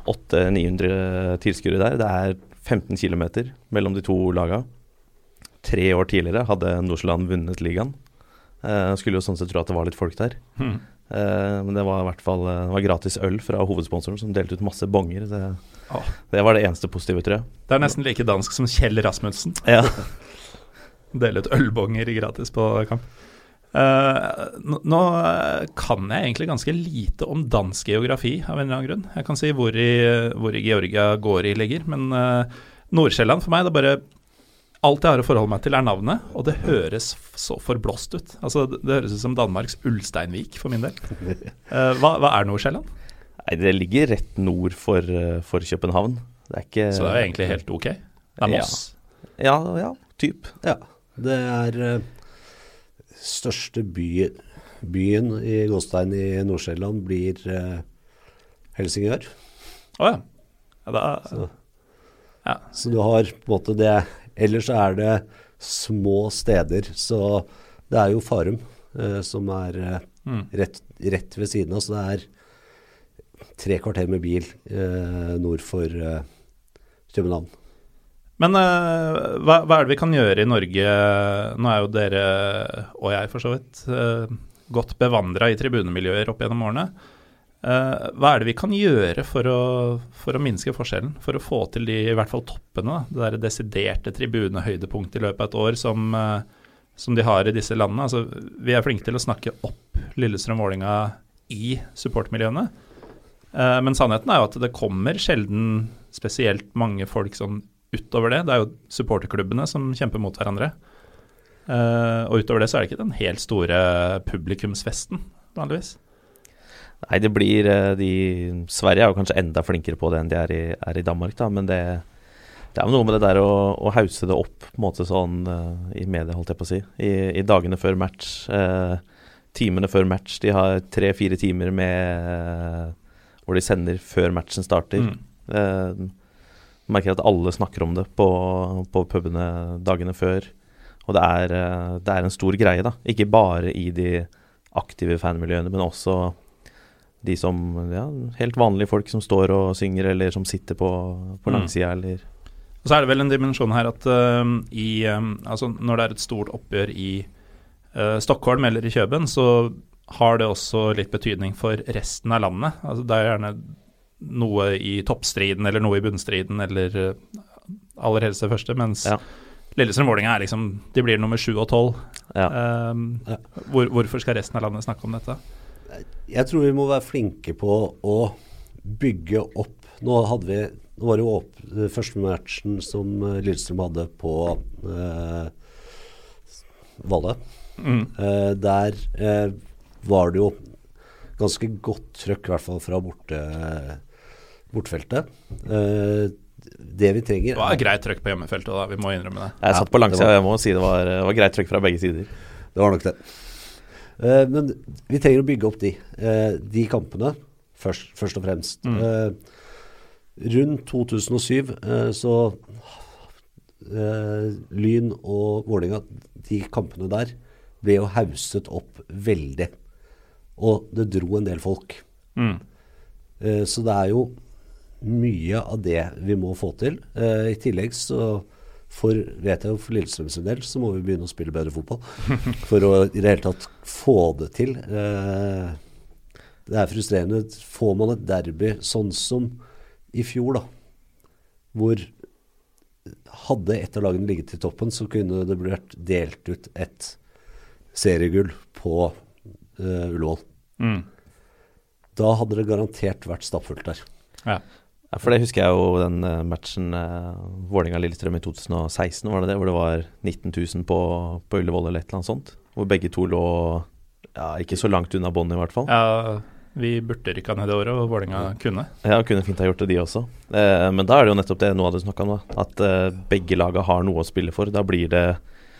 800-900 tilskuere der. Det er 15 km mellom de to laga. Tre år tidligere hadde Nordsjælland vunnet ligaen. Eh, skulle jo sånn sett tro at det var litt folk der. hmm. Eh, men det var i hvert fall eh, det var gratis øl fra hovedsponsoren, som delte ut masse bonger. Det, oh. det var det eneste positive, tror jeg. Det er nesten like dansk som Kjell Rasmussen. Ja. Dele ut ølbonger gratis på kamp. Uh, nå, kan jeg egentlig ganske lite om dansk geografi av en eller annen grunn. Jeg kan si hvor i, hvor i Georgia Gori ligger, men uh, Nord-Sjælland for meg, det bare Alt jeg har å forholde meg til, er navnet, og det høres så forblåst ut. Altså, det, det høres ut som Danmarks Ulsteinvik for min del. Uh, hva, hva er Nord-Sjælland? Nei, det ligger rett nord for, eh, for København. Det er ikke Så det er jo egentlig helt ok. Det er Moss. Ja, ja, typ. Ja. Det er uh, største by, byen i Gåstein i Nord-Sjælland blir uh, Helsingør. Å ja. ja. Da, Så. ja. Så du har på en måte det Ellers så er det små steder. Så det er jo Farum eh, som er eh, Mm. rett, rett ved siden av. Så det er tre kvarter med bil eh, nord for eh, København. Men eh, hva, hva er det vi kan gjøre i Norge? Nå er jo dere, og jeg for så vidt, eh, godt bevandra i tribunemiljøer opp gjennom årene. Eh, hva er det vi kan gjøre for å, for å minske forskjellen? For å få til de i hvert fall toppene, det der desiderte tribunehøydepunktet i løpet av et år som, eh, som de har i disse landene. Altså, vi er flinke til å snakke opp Lillestrøm-Vålinga i supportmiljøene. Eh, men sannheten er jo at det kommer sjelden spesielt mange folk sånn utover det. Det er jo supporterklubbene som kjemper mot hverandre. Og utover det så er det ikke den helt store publikumsfesten, vanligvis. Nei, det blir eh, de Sverige er jo kanskje enda flinkere på det enn de er i, er i Danmark, da. Men det, det er jo noe med det der å, å hause det opp på en måte sånn uh, i media, holdt jeg på å si. I, i dagene før match. eh, timene før match. De har tre-fire timer med hvor de sender før matchen starter. Mm. merker at alle snakker om det på, på pubene dagene før. Og det er, eh, det er en stor greie, da. Ikke bare i de aktive fanmiljøene, men også de som ja, helt vanlige folk som står og synger, eller som sitter på, på mm. langsida, mm. eller Og så er det vel en dimensjon her at uh, i um, Altså når det er et stort oppgjør i uh, Stockholm eller i Kjøben, så har det også litt betydning for resten av landet. Altså det er gjerne noe i toppstriden eller noe i bunnstriden eller uh, aller helst det første, mens ja. Lillestrøm-Vålerenga er liksom De blir nummer sju og tolv. Ja. Um, ja. hvor, hvorfor skal resten av landet snakke om dette? Jeg tror vi må være flinke på å bygge opp Nå hadde vi Nå var det jo opp, første matchen som eh, Lillestrøm hadde på eh, Valle. Mm. Eh, der eh, var det jo ganske godt trøkk, i hvert fall fra borte, bortefeltet. Eh, det vi trenger Det var greit trøkk på hjemmefeltet, da. Vi må innrømme det. Jeg satt på langsida, jeg må si det var, var greit trøkk fra begge sider. Det var nok det. Uh, men vi trenger å bygge opp de, uh, de kampene først, først, og fremst. Mm. Uh, rundt 2007 så Lyn og Vålerenga, de kampene der, ble jo hauset opp veldig. Og det dro en del folk. Mm. så det er jo mye av det vi må få til. I tillegg så for, vet jeg jo for Lillestrøm sin del så må vi begynne å spille bedre fotball. For å i det hele tatt få det til. Uh, det er frustrerende. Får man et derby sånn som i fjor, da, hvor hadde et av lagene ligget i toppen, så kunne det blitt delt ut et seriegull på uh, Ullevål. Mm. Da hadde det garantert vært stappfullt der. Ja. Ja, for det husker jeg jo den uh, matchen eh, Vålerenga-Lillestrøm i 2016, var det det? Hvor det var 19 000 på, på Ullevål eller et eller annet sånt. Hvor begge to lå ja, ikke så langt unna bånn, i hvert fall. Ja, vi burde rykka ned det året, og Vålerenga kunne. Ja, kunne fint ha gjort det, de også. Eh, men da er det jo nettopp det noe av det snakka om, da. At eh, begge laga har noe å spille for. Da blir det,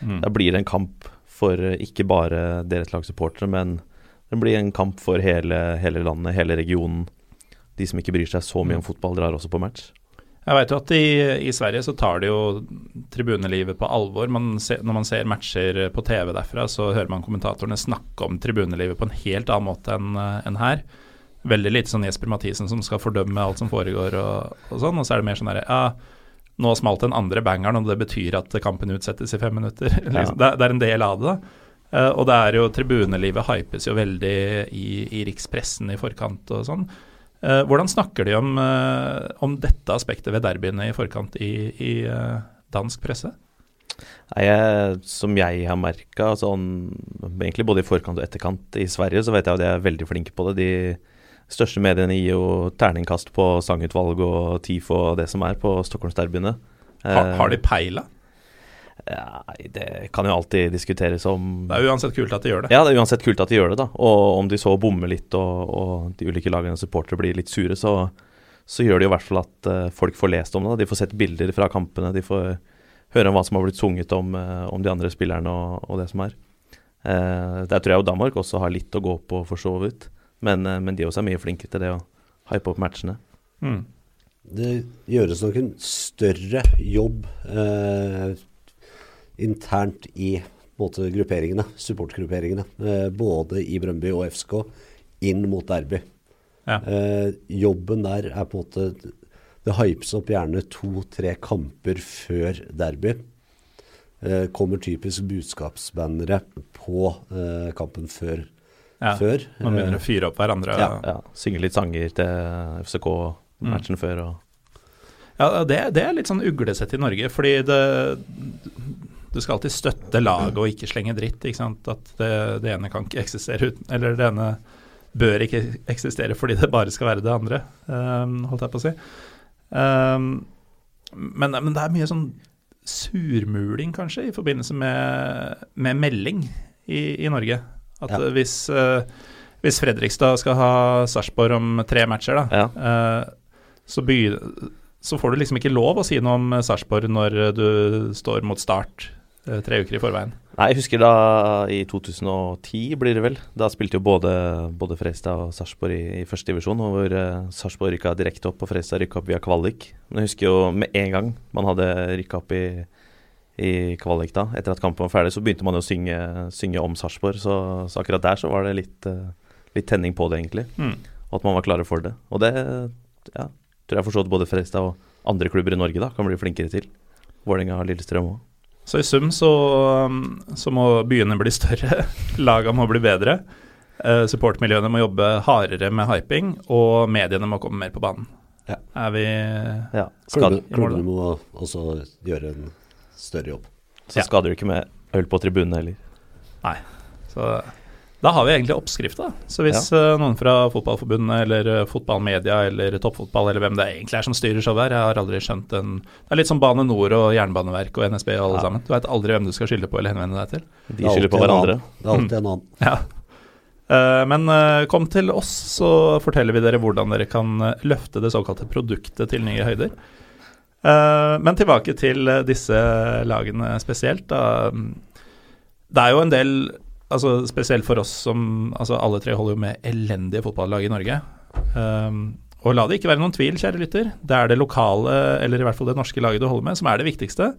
mm. da blir det en kamp for eh, ikke bare deres lags supportere, men det blir en kamp for hele, hele landet, hele regionen de som ikke bryr seg så mye om mm. fotball, drar også på match. Jeg vet jo at i, i, Sverige så tar de jo tribunelivet på alvor. Man ser, når man ser matcher på TV derfra, så hører man kommentatorene snakke om tribunelivet på en helt annen måte enn en her. Veldig lite sånn Jesper Mathisen som skal fordømme alt som foregår og, og sånn. Og så er det mer sånn herre ja, nå smalt den andre bangeren, og det betyr at kampen utsettes i fem minutter. Ja. det, er en del av det, da. Uh, og det er jo tribunelivet hypes jo veldig i, i rikspressen i forkant og sånn. Eh, hvordan snakker de om, eh, om, dette aspektet ved derbyene i forkant i, i eh, dansk presse? Nei, jeg, Som jeg har merka, sånn, egentlig både i forkant og etterkant i Sverige, så vet jeg at de er veldig flinke på det. De største mediene gir jo terningkast på sangutvalg og TIFO og det som er på Stockholmsderbyene. Har, har de peila? Ja, det kan jo alltid diskuteres om Det er uansett kult at de gjør det. Ja, det er uansett kult at de gjør det, da. Og om de så bommer litt og, og de ulike lagene supportere blir litt sure, så, så, gjør det jo i hvert fall at uh, folk får lest om det. Da. De får sett bilder fra kampene, de får høre om hva som har blitt sunget om, uh, om de andre spillerne og, og det som er. Uh, der tror jeg jo Danmark også har litt å gå på, for så vidt. Men, men de også er mye flinkere til det å hype opp matchene. Mm. Det gjøres nok en større jobb eh, internt i måte, grupperingene, supportgrupperingene. Eh, både i Brøndby og FSK inn mot derby. Ja. Eh, jobben der er på en måte Det hypes opp gjerne to-tre kamper før derby. Eh, kommer typisk budskapsbannere på eh, kampen før Ja, før. Man begynner Eh, å fyre opp hverandre. Ja. Ja, synge litt sanger til FCK-matchen før og Ja, det, det er litt sånn uglesett i Norge, fordi det Du skal alltid støtte laget og ikke slenge dritt, ikke sant. At det, det ene kan ikke eksistere uten Eller det ene bør ikke eksistere fordi det bare skal være det andre, um, holdt jeg på å si. Um, men, men det er mye sånn surmuling, kanskje, i forbindelse med, med melding i, i Norge. At Ja. hvis, uh, hvis Fredrikstad skal ha Sarpsborg om tre matcher, da, Ja. eh, så, begy- så får du liksom ikke lov å si noe om Sarpsborg når du står mot start tre uker i forveien. Nei, jeg husker da i 2010, blir det vel. Da spilte jo både, både Fredrikstad og Sarpsborg i, i første divisjon, hvor uh, Sarpsborg rykka direkte opp og Fredrikstad rykka opp via kvalik. Men jeg husker jo med en gang man hadde rykka opp i, i kvalik da, etter at kampen var ferdig, så begynte man jo å synge, synge om Sarpsborg. Så, så akkurat der så var det litt, eh, litt tenning på det, egentlig. Mm. Og at man var klare for det. Og det ja, tror jeg forstod både Fredrikstad og andre klubber i Norge da, kan bli flinkere til. Vålerenga og Lillestrøm òg. Så i sum så, um, så må byene bli større, laga må bli bedre. Uh, supportmiljøene må jobbe hardere med hyping, og mediene må komme mer på banen. Ja. Er vi Ja, klubbene må også gjøre en større jobb. så Ja. skader du ikke med øl på tribunene heller. Nei. Så da har vi egentlig oppskrifta. Så hvis eh, noen fra Fotballforbundet eller eh, fotballmedia eller toppfotball eller hvem det egentlig er som styrer showet her, jeg har aldri skjønt en Det er litt som Bane Nor og Jernbaneverket og NSB og alle Ja. sammen. Du veit aldri hvem du skal skylde på eller henvende deg til. De er skylder på hverandre. Det er alltid en annen. Ja. Eh, Men kom til oss, så forteller vi dere hvordan dere kan løfte det såkalte produktet til nye høyder. Eh, Men tilbake til disse lagene spesielt. Da. Det er jo en del, altså spesielt for oss som altså Alle tre holder jo med elendige fotballag i Norge. Um, og la det ikke være noen tvil, kjære lytter. Det er det lokale, eller i hvert fall det norske laget du holder med, som er det viktigste.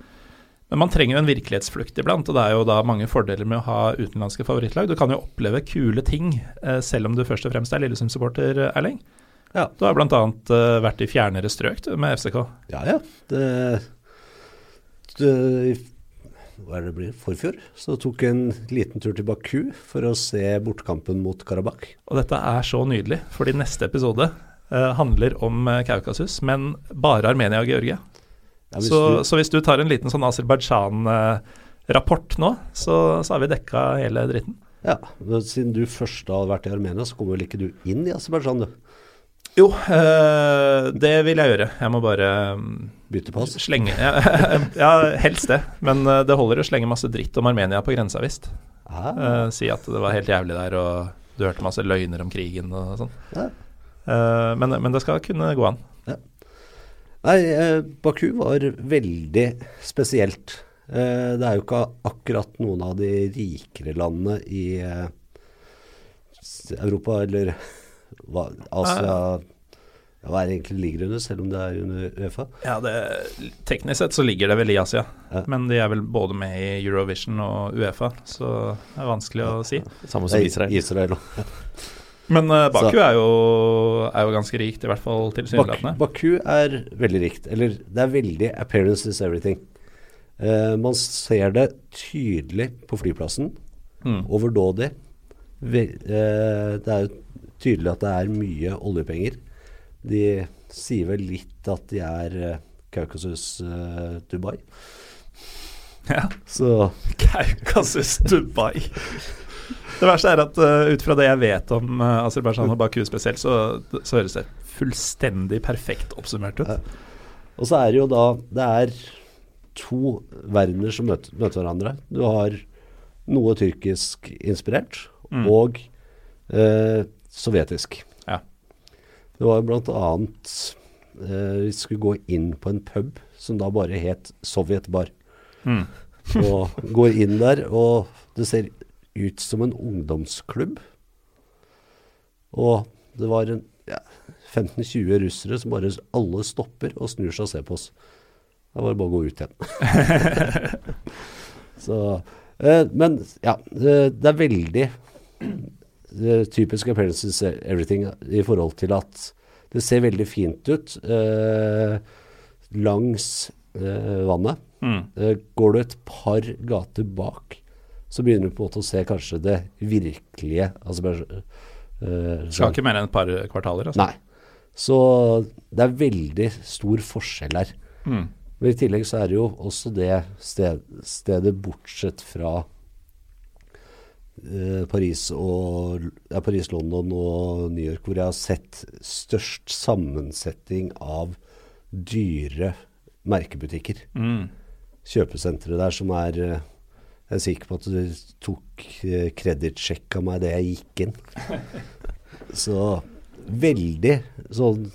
Men man trenger jo en virkelighetsflukt iblant, og det er jo da mange fordeler med å ha utenlandske favorittlag. Du kan jo oppleve kule ting, eh, selv om du først og fremst er Lillesund-supporter, Erling. Ja. Du har bl.a. Uh, vært i fjernere strøk med FCK. Ja, ja. Det, det Hva er det blir? Forfjor. Så tok jeg en liten tur til Baku for å se bortkampen mot Karabakh. Og dette er så nydelig, fordi neste episode eh, handler om eh, Kaukasus, men bare Armenia og Georgia. Ja, hvis så, du- så hvis du tar en liten sånn Aserbajdsjan-rapport nå, så, så har vi dekka hele dritten. Ja, men Siden du først har vært i Armenia, så kommer vel ikke du inn i Aserbajdsjan, du? Jo, eh, det vil jeg gjøre. Jeg må bare mm, Bytte pass? slenge ja, ja, helst det. Men eh, det holder å slenge masse dritt om Armenia på grensa, visst. Ah, Eh, si at det var helt jævlig der, og du hørte masse løgner om krigen og sånn. Ja. Men, men det skal kunne gå an. Nei, eh, Baku var veldig spesielt. Det er jo ikke akkurat noen av de rikere landene i Europa, eller hva, Asia ja, Hva er det egentlig ligger under, selv om det er under Uefa? Ja, det, Teknisk sett så ligger det vel i Asia, Ja. men de er vel både med i Eurovision og Uefa, så det er vanskelig å si. Samme som Israel. Israel. Men uh, Baku er, jo, er jo ganske rikt, i hvert fall Bak. Baku er veldig rikt. Eller det er veldig 'appearance is everything'. Uh, man ser det tydelig på flyplassen. Mm. Overdådig. Ve eh, det er jo tydelig at det er mye oljepenger. De sier vel litt at de er eh, Kaukasus eh, Dubai. Ja. Så Kaukasus, Dubai. Det verste er at uh, ut fra det jeg vet om uh, Aserbajdsjan og Baku spesielt, så, så høres det fullstendig perfekt oppsummert ut. Ja. Og så er det jo da Det er to verdener som møter, møter hverandre. Du har noe tyrkisk inspirert Mm. og eh, sovjetisk. Ja. Det var annet eh, Vi skulle gå inn på en pub som da bare het Sovjetbar. Mm. Og går inn der, og det ser ut som en ungdomsklubb. Og det var en ja, 15-20 russere som bare alle stopper og snur seg og ser på oss. Det var bare å gå ut igjen. Så, eh, men ja, eh, det er veldig eh, typisk appearances everything i forhold til at det ser veldig fint ut eh, langs eh, vannet. Mm. Eh, går du et par gater bak, så begynner du på en måte å se kanskje det virkelige altså Uh, Skal ikke mer enn et par kvartaler, altså. Nei. Så det er veldig stor forskjell her. Mm. Men i tillegg så er det jo også det sted, stedet bortsett fra eh, Paris, og, ja, Paris, London og New York hvor jeg har sett størst sammensetning av dyre merkebutikker. Mm. Kjøpesentre der som er eh, Jeg er sikker på at du tok eh, kredittsjekk av meg det jeg gikk inn. Så veldig sånn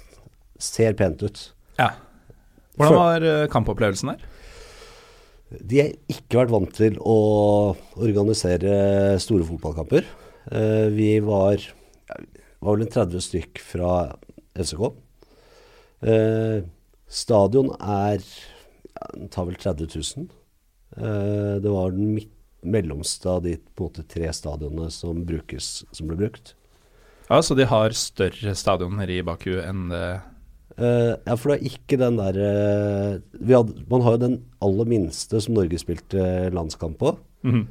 Ser pent ut. Ja. Hvordan var eh, kampopplevelsen der? De har ikke vært vant til å organisere store fotballkamper. Eh, vi var, var vel en 30 stykk fra FCK. Eh, stadion er ja, den tar vel 30 000. Eh, det var den midt, mellomste av de måte, tre stadionene som, brukes, som ble brukt. Ja, Så de har større stadioner i Baku enn det Eh, ja, for det er ikke den der uh, vi hadde, Man har jo den aller minste som Norge spilte landskamp på. Mhm.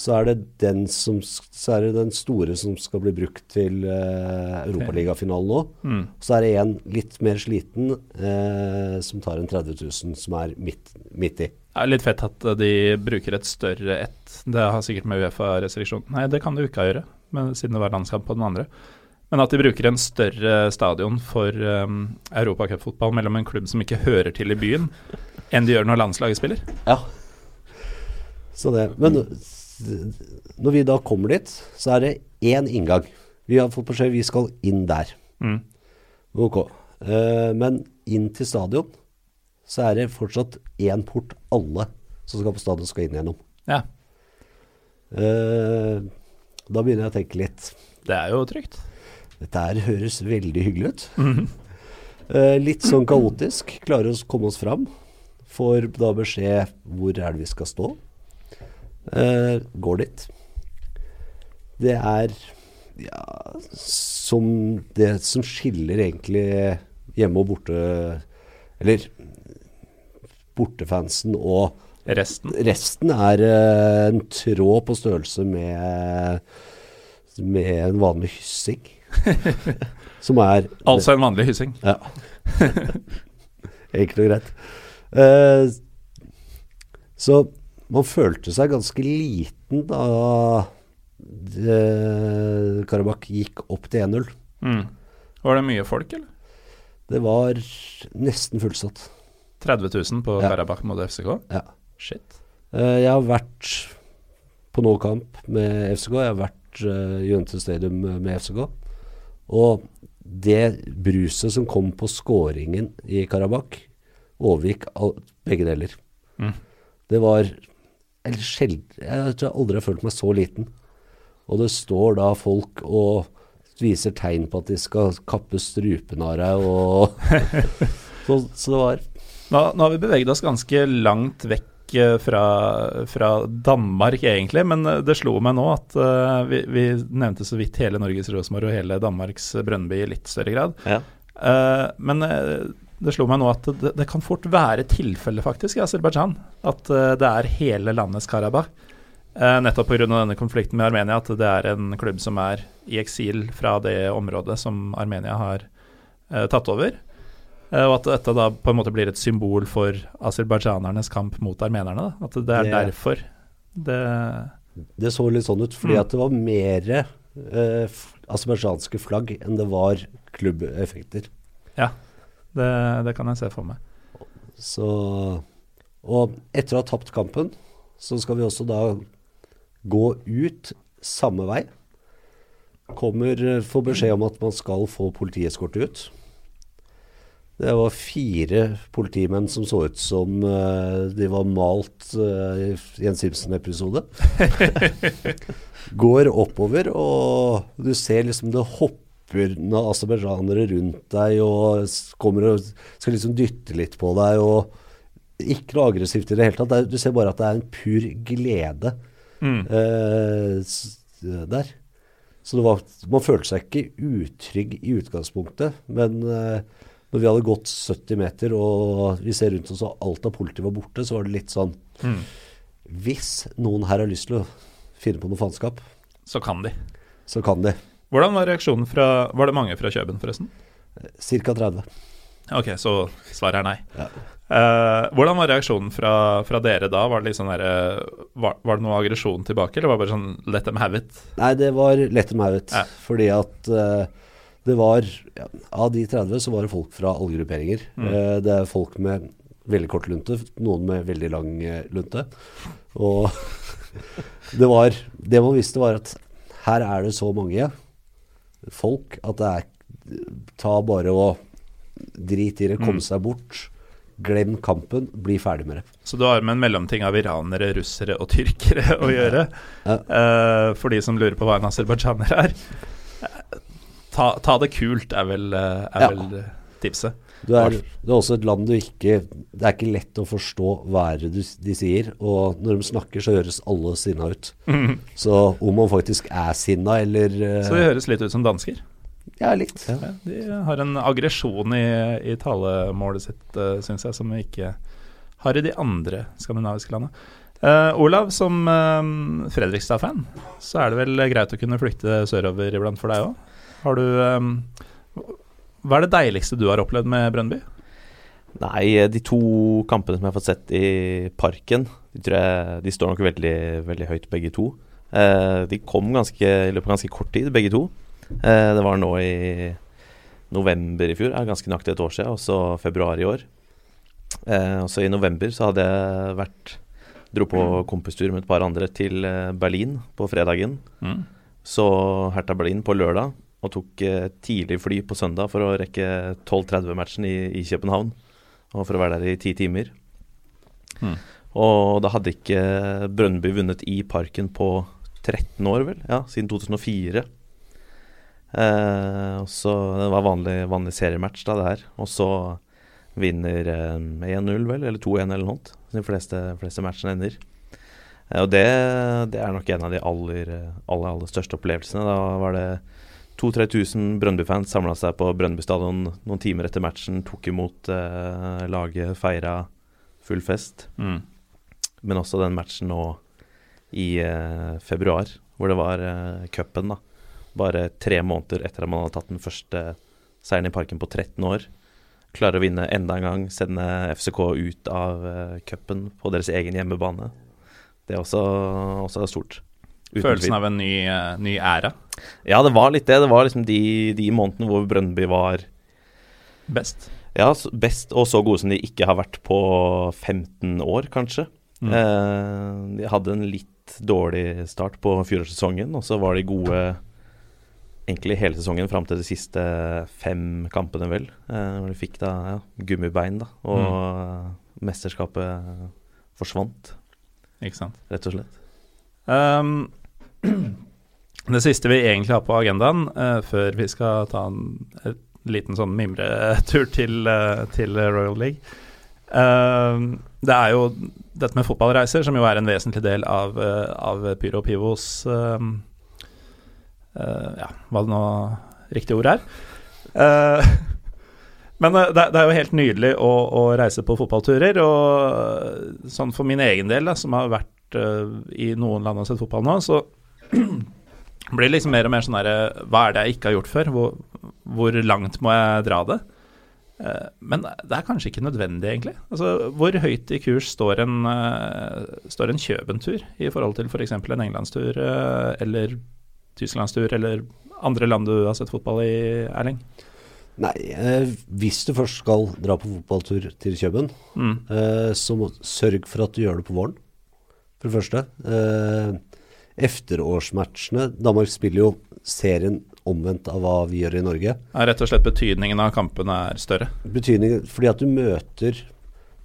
Så er det den som Så er det den store som skal bli brukt til uh, Europaligafinalen nå. Mm. Så er det en litt mer sliten uh, som tar en 30 000, som er midt, midt i. Det er litt fett at eh, de bruker et større ett. Det har sikkert med Uefa-restriksjon Nei, det kan ikke gjøre, men, siden det var landskamp på den andre. Men at de bruker en større stadion for um, europacupfotball mellom en klubb som ikke hører til i byen, enn de gjør når landslaget spiller. Ja. Så det, men når vi da kommer dit, så er det én inngang. Vi har fått beskjed vi skal inn der. Mm. Ok. Uh, men inn til stadion så er det fortsatt én port alle som skal på stadion skal inn gjennom. Ja, Uh, da begynner jeg å tenke litt. det er jo trygt. Dette her høres veldig hyggelig ut. Eh, litt sånn kaotisk. Klarer å komme oss fram. Får da beskjed hvor er det vi skal stå. Uh, går dit. Det er ja, som det som skiller egentlig hjemme- og borte Eller bortefansen og Resten. Resten er eh, en tråd på størrelse med, med en vanlig hyssing. Som er Altså en vanlig hyssing. Ja. Enkelt og greit. Eh, så man følte seg ganske liten da eh, Karabakh gikk opp til 1-0. Mm. Var det mye folk, eller? Det var nesten fullsatt. 30 000 på Ja. Karabakh mot FCK? Ja. Shit. Eh, jeg har vært på nå kamp med FCK. Jeg har vært uh, i Jønte Stadium med FCK. Og det bruset som kom på skåringen i Karabakh, overgikk begge deler. Mm. Det var sjeld, Jeg tror jeg aldri har følt meg så liten. Og det står da folk og viser tegn på at de skal kappe strupen av deg og så, så det var Nå, nå har vi beveget oss ganske langt vekk fra, fra Danmark, egentlig. Men eh, det slo meg nå at uh, vi, vi nevnte så vidt hele Norges Rosenborg og hele Danmarks Brønnby i litt større grad. Ja. Uh, men det slo meg nå at det, det kan fort være tilfellet, faktisk, i Aserbajdsjan. At uh, det er hele landets Karabakh. Uh, nettopp pga. denne konflikten med Armenia, at det er en klubb som er i eksil fra det området som Armenia har uh, tatt over. Eh, og at dette da på en måte blir et symbol for aserbajdsjanernes kamp mot armenerne. Da. At det er Det- derfor det Det så litt sånn ut, fordi Mm. at det var mer eh, aserbajdsjanske flagg enn det var klubbeffekter. Ja, det, det kan jeg se for meg. Så Og etter å ha tapt kampen, så skal vi også da gå ut samme vei. Kommer eh, Får beskjed om at man skal få politieskorte ut. Det var fire politimenn som så ut som uh, de var malt uh, i en Simpson-episode. Går oppover, og du ser liksom det hopper noen aserbajdsjanere rundt deg og kommer og skal liksom dytte litt på deg. og Ikke noe aggressivt i det hele tatt. Du ser bare at det er en pur glede Mm. uh, der. Så det var, man følte seg ikke utrygg i utgangspunktet, men når vi hadde gått 70 meter og vi ser rundt oss og alt av politi var borte, så var det litt sånn Mm. Hvis noen her har lyst til å finne på noe faenskap, Så kan de. så kan de. Hvordan var reaksjonen fra Var det mange fra Kjøben, forresten? Ca. 30. Ok, så svaret er nei. Ja. Uh, hvordan var reaksjonen fra, fra dere da? Var det, liksom der, var, var det noe aggresjon tilbake, eller var det bare sånn let them have it? Nei, det var lett have it. Ja. Fordi at eh, det var ja, Av de 30 så var det folk fra alle grupperinger. Eh, det er folk med veldig kort lunte, noen med veldig lang eh, lunte. Og det var Det man visste, var at her er det så mange folk at det er Ta bare og drit i det, komme seg bort. Glem kampen, bli ferdig med det. Så du har med en mellomting av iranere, russere og tyrkere å gjøre. Ja. Eh, for de som lurer på hva en aserbajdsjaner er. Ta, ta det kult er vel, eh, er Ja. vel eh, tipset. Du er, det er også et land du ikke Det er ikke lett å forstå hva det du, de sier. Og når de snakker, så høres alle sinna ut. Så om man faktisk er sinna, eller eh, Så det høres litt ut som dansker. Ja, litt. Ja, de har en aggresjon i, i talemålet sitt, uh, syns jeg, som vi ikke har i de andre skandinaviske landene. Uh, Olav, som uh, Fredrikstad-fan, så er det vel greit å kunne flykte sørover iblant for deg òg? Har du um, Hva er det deiligste du har opplevd med Brønnby? Nei, de to kampene som jeg har fått sett i Parken, de, tror jeg, de står nok veldig, veldig høyt, begge to. Eh, de kom ganske, i løpet av ganske kort tid, begge to. Eh, det var nå i november i fjor, er ganske nøyaktig et år siden, og så februar i år. Eh, og så i november så hadde jeg vært Dro på kompistur med et par andre til eh, Berlin på fredagen. Mm. Så Hertha Berlin på lørdag, og tok eh, tidlig fly på søndag for å rekke 12.30-matchen i, i København. Og for å være der i ti timer. Mm. Og da hadde ikke Brøndby vunnet i Parken på 13 år, vel? Ja, siden 2004. Eh, så Det var vanlig, vanlig seriematch, da, det her. Og så vinner eh, 1-0, vel, eller 2-1 eller noe sånt. De fleste, fleste matchene ender. Eh, og det, det er nok en av de aller, aller, aller største opplevelsene. Da var det 2000-3000 Brøndby-fans samla seg på Brøndby stadion noen timer etter matchen, tok imot eh, laget, feira full fest. Mm. Men også den matchen nå i eh, februar, hvor det var eh, cupen, da. Bare tre måneder etter at man hadde tatt den første seieren i parken på 13 år. Klarer å vinne enda en gang, sende FCK ut av eh, cupen på deres egen hjemmebane. Det er også, også stort. Uten Følelsen av en ny, uh, ny æra. Ja, det var litt det. Det var liksom de, de månedene hvor Brøndby var Best. ja, best og så gode som de ikke har vært på 15 år, kanskje. Mm. Eh, de hadde en litt dårlig start på fjorårssesongen, og så var de gode egentlig hele sesongen fram til de siste fem kampene, vel. Eh, hvor de fikk da ja, gummibein, da, og mesterskapet forsvant, Ikke sant. rett og slett. Um, det siste vi egentlig har på agendaen, uh, før vi skal ta en, en liten sånn mimretur til, uh, til Royal League uh, Det er jo dette med fotballreiser, som jo er en vesentlig del av, av Pyro Pivos um, eh, Ja, hva det nå riktig ord er. Men det, det er jo helt nydelig å, å reise på fotballturer, og sånn for min egen del, da, som har vært i noen land og sett fotball nå, så blir det liksom mer og mer sånn herre Hva er det jeg ikke har gjort før? Hvor, hvor langt må jeg dra det? Eh, Men det er kanskje ikke nødvendig, egentlig. Altså, Hvor høyt i kurs står en, eh, står en Kjøben-tur i forhold til f.eks. For en englandstur eh, eller tysklandstur eller andre land du har sett fotball i, Erling? Nei, eh, hvis du først skal dra på fotballtur til Kjøben, Mm. eh, så må, sørg for at du gjør det på våren, for det første. Eh, efterårsmatchene Danmark spiller jo serien omvendt av hva vi gjør i Norge. Er rett og slett betydningen av kampene er større. Betydningen Fordi at du møter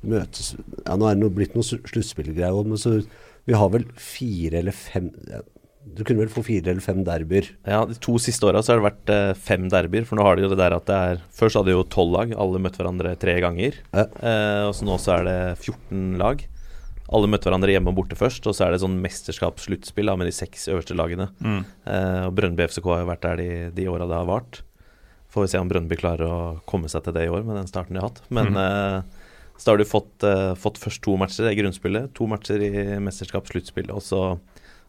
møtes, ja, Nå er det noe, blitt noen sl- sluttspillgreier òg, men så Vi har vel fire eller fem ja, Du kunne vel få fire eller fem derbyer. Ja, De to siste åra har det vært eh, fem derbyer. For nå har de jo det der at det er Først hadde de jo tolv lag, alle møtte hverandre tre ganger. Ja. Eh, og så nå så er det 14 lag. Alle møtte hverandre hjemme og borte først, og så er det sånn mesterskapssluttspill med de seks øverste lagene. Mm. Eh, og Brønnby FCK har jo vært der de, de åra det har vart. Får vi se om Brønnby klarer å komme seg til det i år med den starten de har hatt. Men eh, så har du fått, eh, fått først to matcher i grunnspillet, to matcher i mesterskapssluttspillet, og så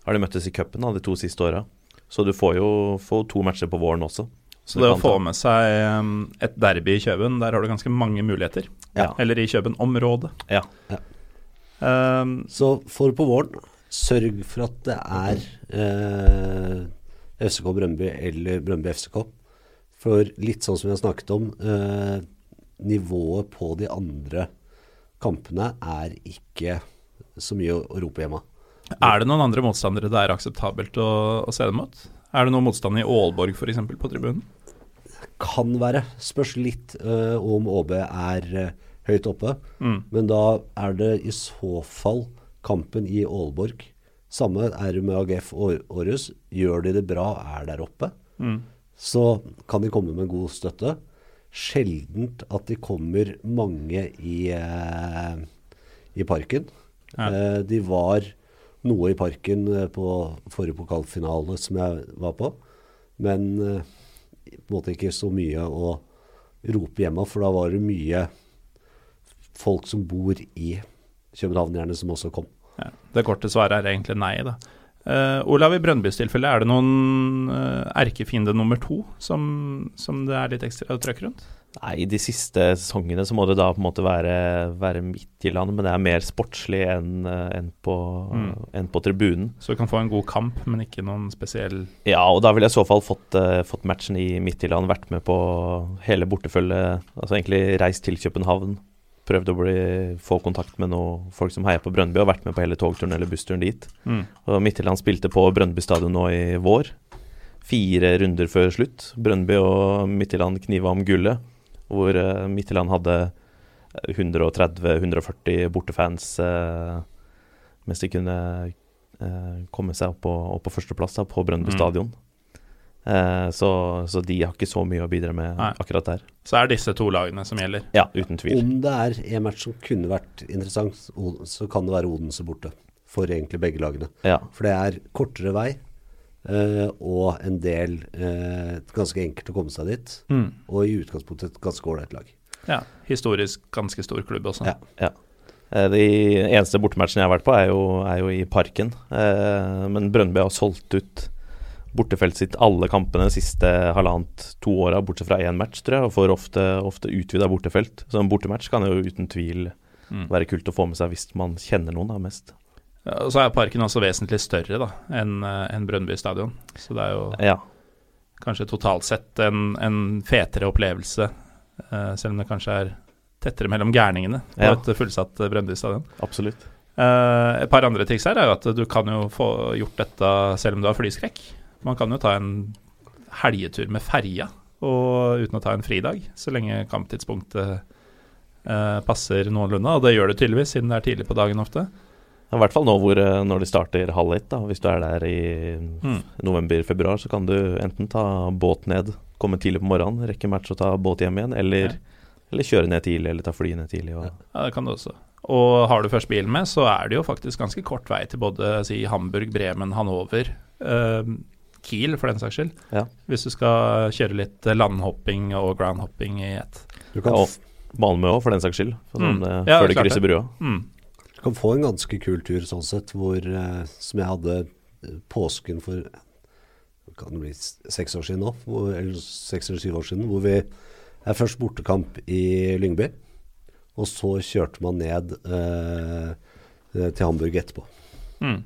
har de møttes i cupen de to siste åra. Så du får jo får to matcher på våren også. Så det å få med seg um, et derby i Kjøben, der har du ganske mange muligheter. Ja. Eller i Kjøben-området. Ja. Ja. Um, Så for på våren, sørg for at det er eh, FCK Brøndby eller Brøndby FCK. For litt sånn som vi har snakket om, eh, nivået på de andre kampene er ikke så mye å, rope hjemme. er det noen andre motstandere det er akseptabelt å, å se dem mot? Er det noen motstand i Aalborg f.eks. på tribunen? Kan være. Spørs litt uh, om ÅB er eh, høyt oppe. Mm. Men da er det i så fall kampen i Aalborg. Samme er det med AGF Århus. Gjør de det bra, er der oppe, Mm. så kan de komme med god støtte. Sjeldent at de kommer mange i, eh, i parken. Ja. Eh, de var noe i parken eh, på forrige pokalfinale som jeg var på, men eh, på en måte ikke så mye å rope hjemme, for da var det mye folk som bor i København gjerne som også kom. Ja. Det korte svaret er egentlig nei, da. Uh, Olav, i Brønnbys tilfelle, er det noen uh, erkefiende nummer to som, som det er litt ekstra trøkk rundt? Nei, de siste sesongene så må det da på en måte være, være midt i landet, men det er mer sportslig enn en på, Mm. en på tribunen. Så du kan få en god kamp, men ikke noen spesiell Ja, og da ville jeg i så fall fått, uh, fått matchen i Midtjylland, vært med på hele bortefølget. Altså egentlig reist til København, prøvd å bli, få kontakt med noen folk som heier på Brønnby, og vært med på hele togturen eller bussturen dit. mm. Og Midtjylland spilte på Brønnby stadion nå i vår. Fire runder før slutt. Brønnby og Midtjylland kniva om gullet. Hvor uh, Midtjylland hadde 130-140 bortefans uh, mens de kunne uh, komme seg opp på, opp på førsteplass på Brønnby Mm. stadion. Eh, så, så de har ikke så mye å bidra med Nei. akkurat der. Så er disse to lagene som gjelder. Ja, uten tvil. Om det er en match som kunne vært interessant, så kan det være Odense borte. For egentlig begge lagene. Ja, For det er kortere vei, eh, og en del eh, ganske enkelt å komme seg dit. Mm. Og i utgangspunktet et ganske ålreit lag. Ja, historisk ganske stor klubb også. Ja. Ja. Eh, De eneste bortematchene jeg har vært på, er jo, er jo i Parken. Eh, men Brøndby har solgt ut bortefeltet sitt alle kampene siste halvannet, to åra, bortsett fra én match, tror jeg, og får ofte, ofte utvida bortefelt. Så en bortematch kan jo uten tvil Mm. være kult å få med seg hvis man kjenner noen da mest. Ja, Og så er parken også vesentlig større da enn en Brønnby stadion. Så det er jo Ja, kanskje totalt sett en, en fetere opplevelse, uh, selv om det kanskje er tettere mellom gærningene på Ja. et fullsatt Brønnby stadion. absolutt. Uh, et par andre triks her er jo at du kan jo få gjort dette selv om du har flyskrekk. Man kan jo ta en helgetur med ferja og, uten å ta en fridag, så lenge kamptidspunktet eh, passer noenlunde. Og det gjør det tydeligvis, siden det er tidlig på dagen ofte. I hvert fall nå hvor, eh, når de starter halv ett, da. Hvis du er der i Mm. november-februar, så kan du enten ta båt ned, komme tidlig på morgenen, rekke match og ta båt hjem igjen, eller, Ja. eller kjøre ned tidlig, eller ta fly ned tidlig. Og, Ja, det kan du også. Og har du først bilen med, så er det jo faktisk ganske kort vei til både si, Hamburg, Bremen, Hannover, eh, Kiel for den saks skyld. Ja. Hvis du skal kjøre litt landhopping og groundhopping i ett. Du kan, Ja, f Malmö òg, for den saks skyld. For sånn, Mm. eh, Ja, før du krysser brua. Mm. du kan få en ganske kul tur sånn sett, hvor, eh, som jeg hadde eh, påsken for kan det bli seks år siden nå, hvor, eller seks eller syv år siden, hvor vi er først bortekamp i Lyngby, og så kjørte man ned eh, eh, til Hamburg etterpå. Mm.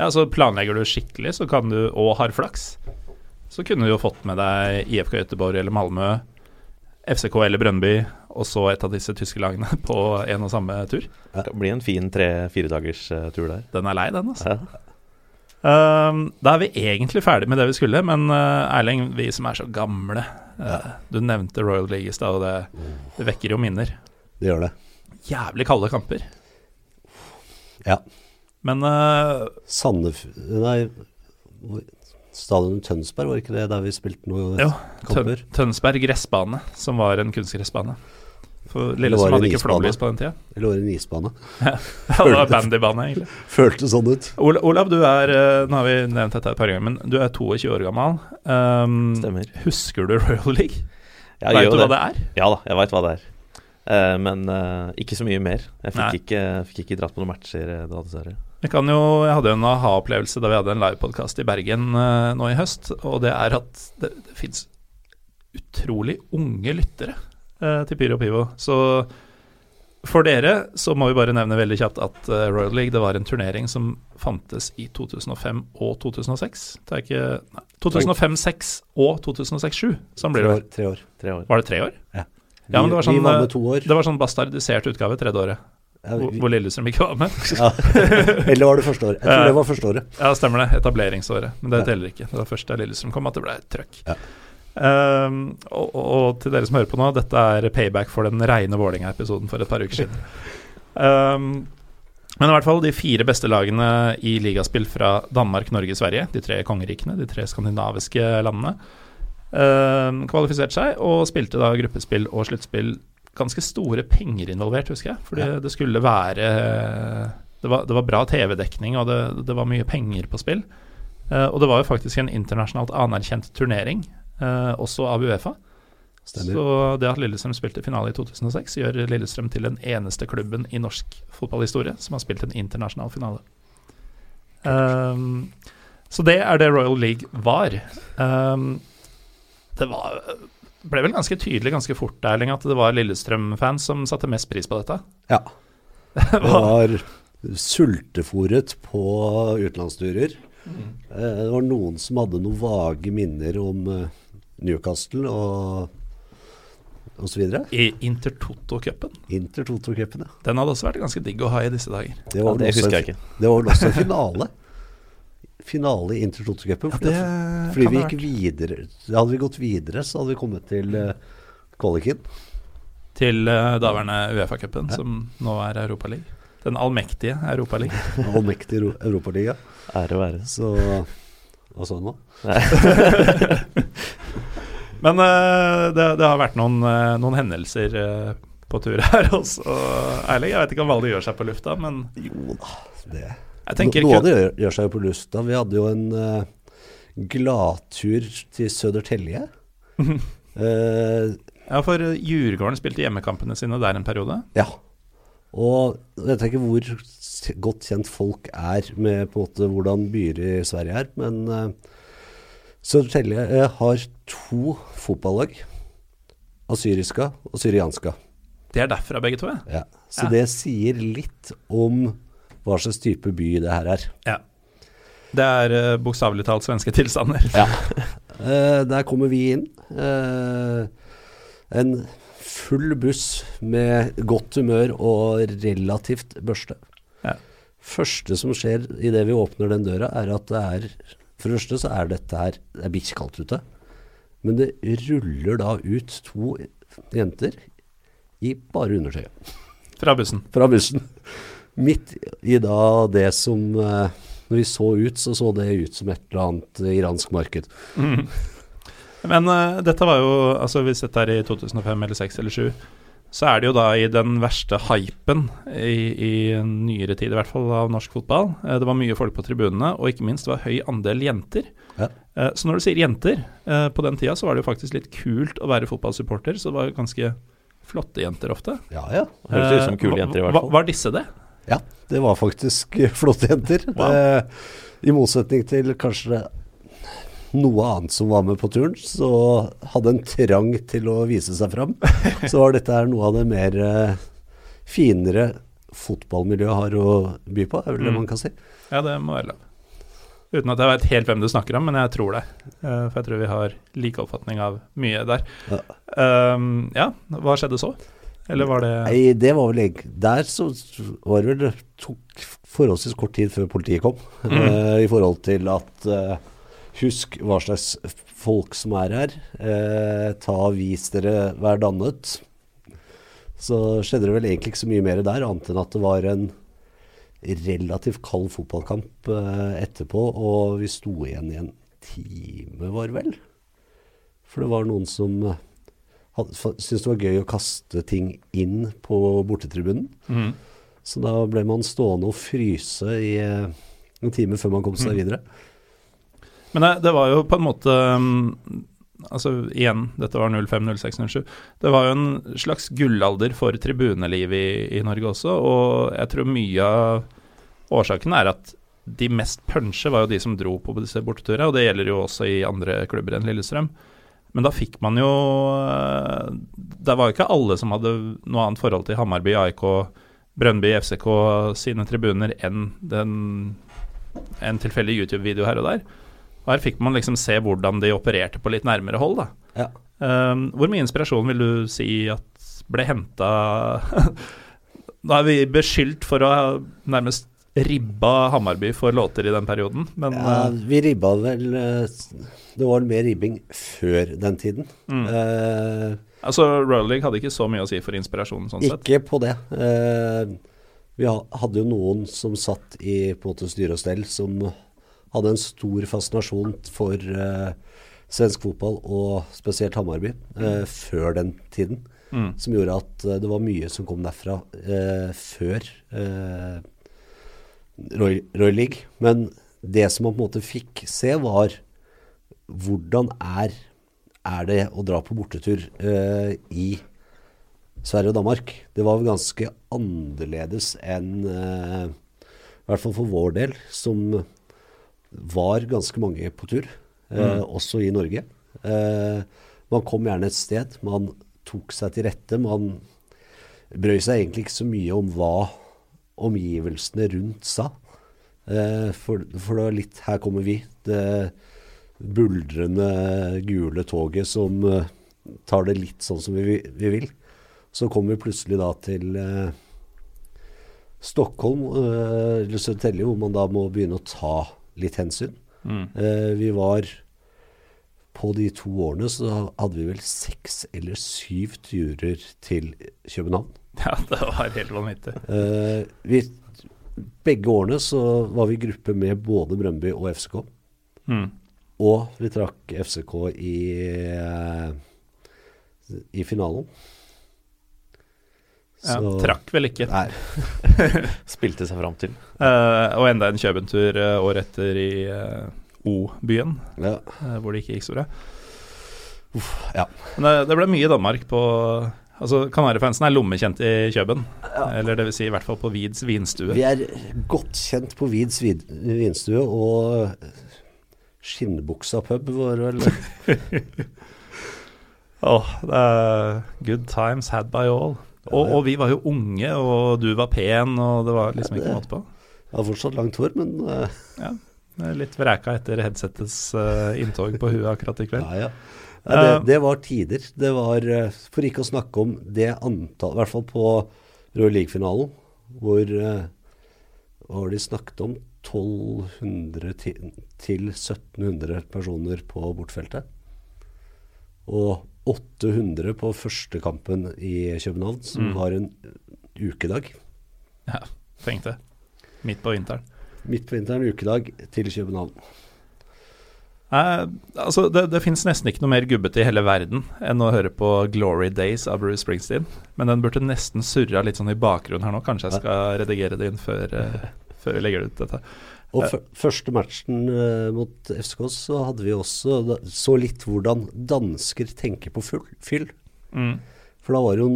Ja, så planlegger du skikkelig, så kan du, og har flaks, så kunne du jo fått med deg IFK Göteborg eller Malmö, FCK eller Brønnby, og så et av disse tyske lagene på en og samme tur. Det kan bli en fin tre-fire dagers eh, tur der. Den er lei, den, altså. Ja. Um, da er vi egentlig ferdig med det vi skulle, men uh, Erling, vi som er så gamle uh, Du nevnte Royal League i stad, og det, det vekker jo minner. Det gjør det. Jævlig kalde kamper. Ja. Men uh, Sandef... Nei, stadionet stadion Tønsberg, var ikke det der vi spilte noen Jo, kamper? Tønsberg gressbane, som var en kunstgressbane. For Lille som hadde ikke flomlys på den tida. Eller var det en isbane? Ja, det var bandybane, egentlig. Føltes sånn ut. Ol Olav, du er uh, Nå har vi nevnt dette et par ganger, men du er 22 år gammel. Um, Stemmer. Husker du Royal League? Ja, Vet du hva det er? Ja da, jeg veit hva det er. Uh, men uh, ikke så mye mer. Jeg fikk ikke, fikk ikke dratt på noen matcher eh, da, dessverre. Kan jo, Jeg hadde en aha-opplevelse da vi hadde en livepodkast i Bergen uh, nå i høst. Og det er at det, det fins utrolig unge lyttere uh, til Pyro Pivo. Så for dere så må vi bare nevne veldig kjapt at uh, Royal League det var en turnering som fantes i 2005 og 2006. Det er ikke nei, 2005, 2006 og 2006-2007. Sånn blir Tre år. Tre år. Tre år. Var det tre år? Ja. Ja, men det var sånn, vi var med to år. Det var sånn bastardisert utgave tredje året, hvor, hvor Lillestrøm ikke var med. ja. Eller var det første året? Jeg tror det var første året. Ja, stemmer det. Etableringsåret. Men det teller ikke. Det var først da Lillestrøm kom at det ble trøkk. Ja. Um, og, og til dere som hører på nå, dette er payback for den reine Vålerenga-episoden for et par uker siden. Um, men i hvert fall de fire beste lagene i ligaspill fra Danmark, Norge, Sverige, de tre kongerikene, de tre skandinaviske landene, um, kvalifiserte seg og spilte da gruppespill og sluttspill. Ganske store penger involvert, husker jeg. Fordi Ja. det skulle være Det var, det var bra TV-dekning, og det, det var mye penger på spill. Eh, og det var jo faktisk en internasjonalt anerkjent turnering, eh, også av Uefa. Stemmer. Så det at Lillestrøm spilte finale i 2006, gjør Lillestrøm til den eneste klubben i norsk fotballhistorie som har spilt en internasjonal finale. Um, så det er det Royal League var. Um, det var ble vel ganske tydelig ganske fort Erling, at det var Lillestrøm-fans som satte mest pris på dette. Ja. Det var sultefòret på utenlandsturer. Mm. Det var noen som hadde noen vage minner om eh, Newcastle og osv. I Intertoto-cupen. Inter Toto-cupen, ja. Den hadde også vært ganske digg å ha i disse dager. Det var, ja, det også husker jeg ikke. det var vel også en finale. Finale i Inter Toto-cupen. fordi, vi gikk videre. Hadde vi gått videre, så hadde vi kommet til uh, kvaliken. Til uh, daværende Uefa-cupen, som nå er Europaliga. Den allmektige Europaliga. Allmektig Euro- Europaliga. Ære være. Så Hva sa du nå? Men uh, det, det har vært noen, uh, noen hendelser uh, på tur her også. Erling, jeg vet ikke om det gjør seg på lufta, men Jo da, det No, noe av det gjør, gjør seg jo på lufta. Vi hadde jo en uh, gladtur til Södertälje. uh, Ja, for Djurgården spilte hjemmekampene sine der en periode. ja. Og jeg vet ikke hvor godt kjent folk er med på en måte hvordan byer i Sverige er, men uh, Södertälje uh, har to fotballag. Assyriska og syrianska. Det er derfra begge to, ja. Ja. Så Ja. det sier litt om hva slags type by det her er. ja. Det er uh, bokstavelig talt svenske tilstander. Ja. Uh, der kommer vi inn. Uh, en full buss med godt humør og relativt børste. Ja. Første som skjer idet vi åpner den døra, er at det er For det første så er dette her Det er bikkjekaldt ute. Men det ruller da ut to jenter i bare undertøyet Fra bussen. fra bussen. Midt i da det som eh, Når vi så ut, så så det ut som et eller annet iransk marked. Mm. Men uh, dette var jo Altså Hvis dette er i 2005 eller 2006 eller 2007, så er det jo da i den verste hypen i, i nyere tid, i hvert fall, av norsk fotball. Uh, det var mye folk på tribunene, og ikke minst det var høy andel jenter. Ja. Uh, så når du sier jenter, eh, på den tida så var det jo faktisk litt kult å være fotballsupporter, så det var jo ganske flotte jenter ofte. Ja, ja. Høres ut som Eh, kule jenter, i hvert fall. fall. Var disse det? Ja, det var faktisk flotte jenter. Wow. Eh, I motsetning til kanskje noe annet som var med på turen, så hadde en trang til å vise seg fram. Så var dette her noe av det mer eh, finere fotballmiljøet har å by på, er vel det Mm. man kan si. Ja, det må være lov. Uten at jeg vet helt hvem du snakker om, men jeg tror det. Eh, for jeg tror vi har like oppfatning av mye der. Ja. Um, ja, hva skjedde så? Eller var det Nei, det var vel egentlig Der så var det vel det tok forholdsvis kort tid før politiet kom. eh, I forhold til at uh, Husk hva slags folk som er her. Uh, ta Vis dere, vær dannet. Så skjedde det vel egentlig ikke så mye mer der, annet enn at det var en relativt kald fotballkamp etterpå, og vi sto igjen i en time, var det vel? For det var noen som syntes det var gøy å kaste ting inn på bortetribunen. Mm. Så da ble man stående og fryse i noen timer før man kom seg videre. Men det, det var jo på en måte um, Altså igjen, dette var 05, 06, 07. Det var jo en slags gullalder for tribuneliv i, i Norge også, og jeg tror mye av Årsaken er at de mest punche var jo de som dro på disse borteturene, og det gjelder jo også i andre klubber enn Lillestrøm. Men da fikk man jo eh, Det var jo ikke alle som hadde noe annet forhold til Hammarby, AIK, Brønnby, FCK sine tribuner enn den, en tilfeldig YouTube-video her og der. Og her fikk man liksom se hvordan de opererte på litt nærmere hold, da. Ja. Um, hvor mye inspirasjon vil du si at ble henta Da er vi beskyldt for å nærmest ribba Hammarby for låter i den perioden, men Ja, uh, vi ribba vel eh, Det var mer ribbing før den tiden. Mm. Uh, altså Royal League hadde ikke så mye å si for inspirasjonen, sånn sett. ikke på det. Uh, vi hadde jo noen som satt i på en måte styre og stell, som hadde en stor fascinasjon for uh, svensk fotball, og spesielt Hammarby, eh, før den tiden. Mm. Som gjorde at eh, det var mye som kom derfra eh, før eh, Roy, Roy League. Men det som man på en måte fikk se, var hvordan er, er det å dra på bortetur eh, i Sverige og Danmark. Det var ganske annerledes enn eh, I hvert fall for vår del, som var ganske mange på tur, eh, Mm. også i Norge. Eh, man kom gjerne et sted, man tok seg til rette. Man brøy seg egentlig ikke så mye om hva omgivelsene rundt sa. Eh, for, for det var litt Her kommer vi. Det buldrende gule toget som eh, tar det litt sånn som vi, vi vil. Så kommer vi plutselig da til eh, Stockholm eh, eller Södertälje, hvor man da må begynne å ta litt hensyn. Mm. Eh, vi var På de to årene så hadde vi vel seks eller syv turer til København. Ja, det var helt vanvittig. Uh, vi, begge årene så var vi i gruppe med både Brøndby og FCK. Mm. Og vi trakk FCK i, uh, i finalen. Ja, Så- trakk vel ikke. Nei. Spilte seg fram til. Uh, og enda en Kjøben-tur uh, året etter i uh, O-byen, Ja. hvor det ikke gikk så bra. ja. Men det, det ble mye Danmark på Altså, Kanarifansen er lommekjent i Kjøben. Eller det vil si i hvert fall på Vids vinstue. Vi er godt kjent på Vids vid- vinstue, og Skinnbuksa pub var vel Åh, det er good times had by all. Og, og vi var jo unge, og du var pen, og det var liksom ikke måte på. Jeg har fortsatt langt hår, men uh... Ja, litt vreka etter headsettets uh, inntog på huet akkurat i kveld. ja, ja. Nei, det, det var tider. Det var, eh, For ikke å snakke om det antall, i hvert fall på Royal League-finalen, hvor eh, hva var det de snakket om? 1200 til, til 1700 personer på bortfeltet. Og 800 på første kampen i København, som Mm. var en ukedag. Ja, tenkte. Midt på vinteren. Midt på vinteren, ukedag til København. Eh, altså, det, det fins nesten ikke noe mer gubbete i hele verden enn å høre på 'Glory Days' av Bruce Springsteen. Men den burde nesten surra litt sånn i bakgrunnen her nå. Kanskje jeg skal redigere det inn før, eh, før jeg legger ut dette. Og første matchen eh, mot FCK så hadde vi også da, så litt hvordan dansker tenker på full, fyll. Mm. For da var jo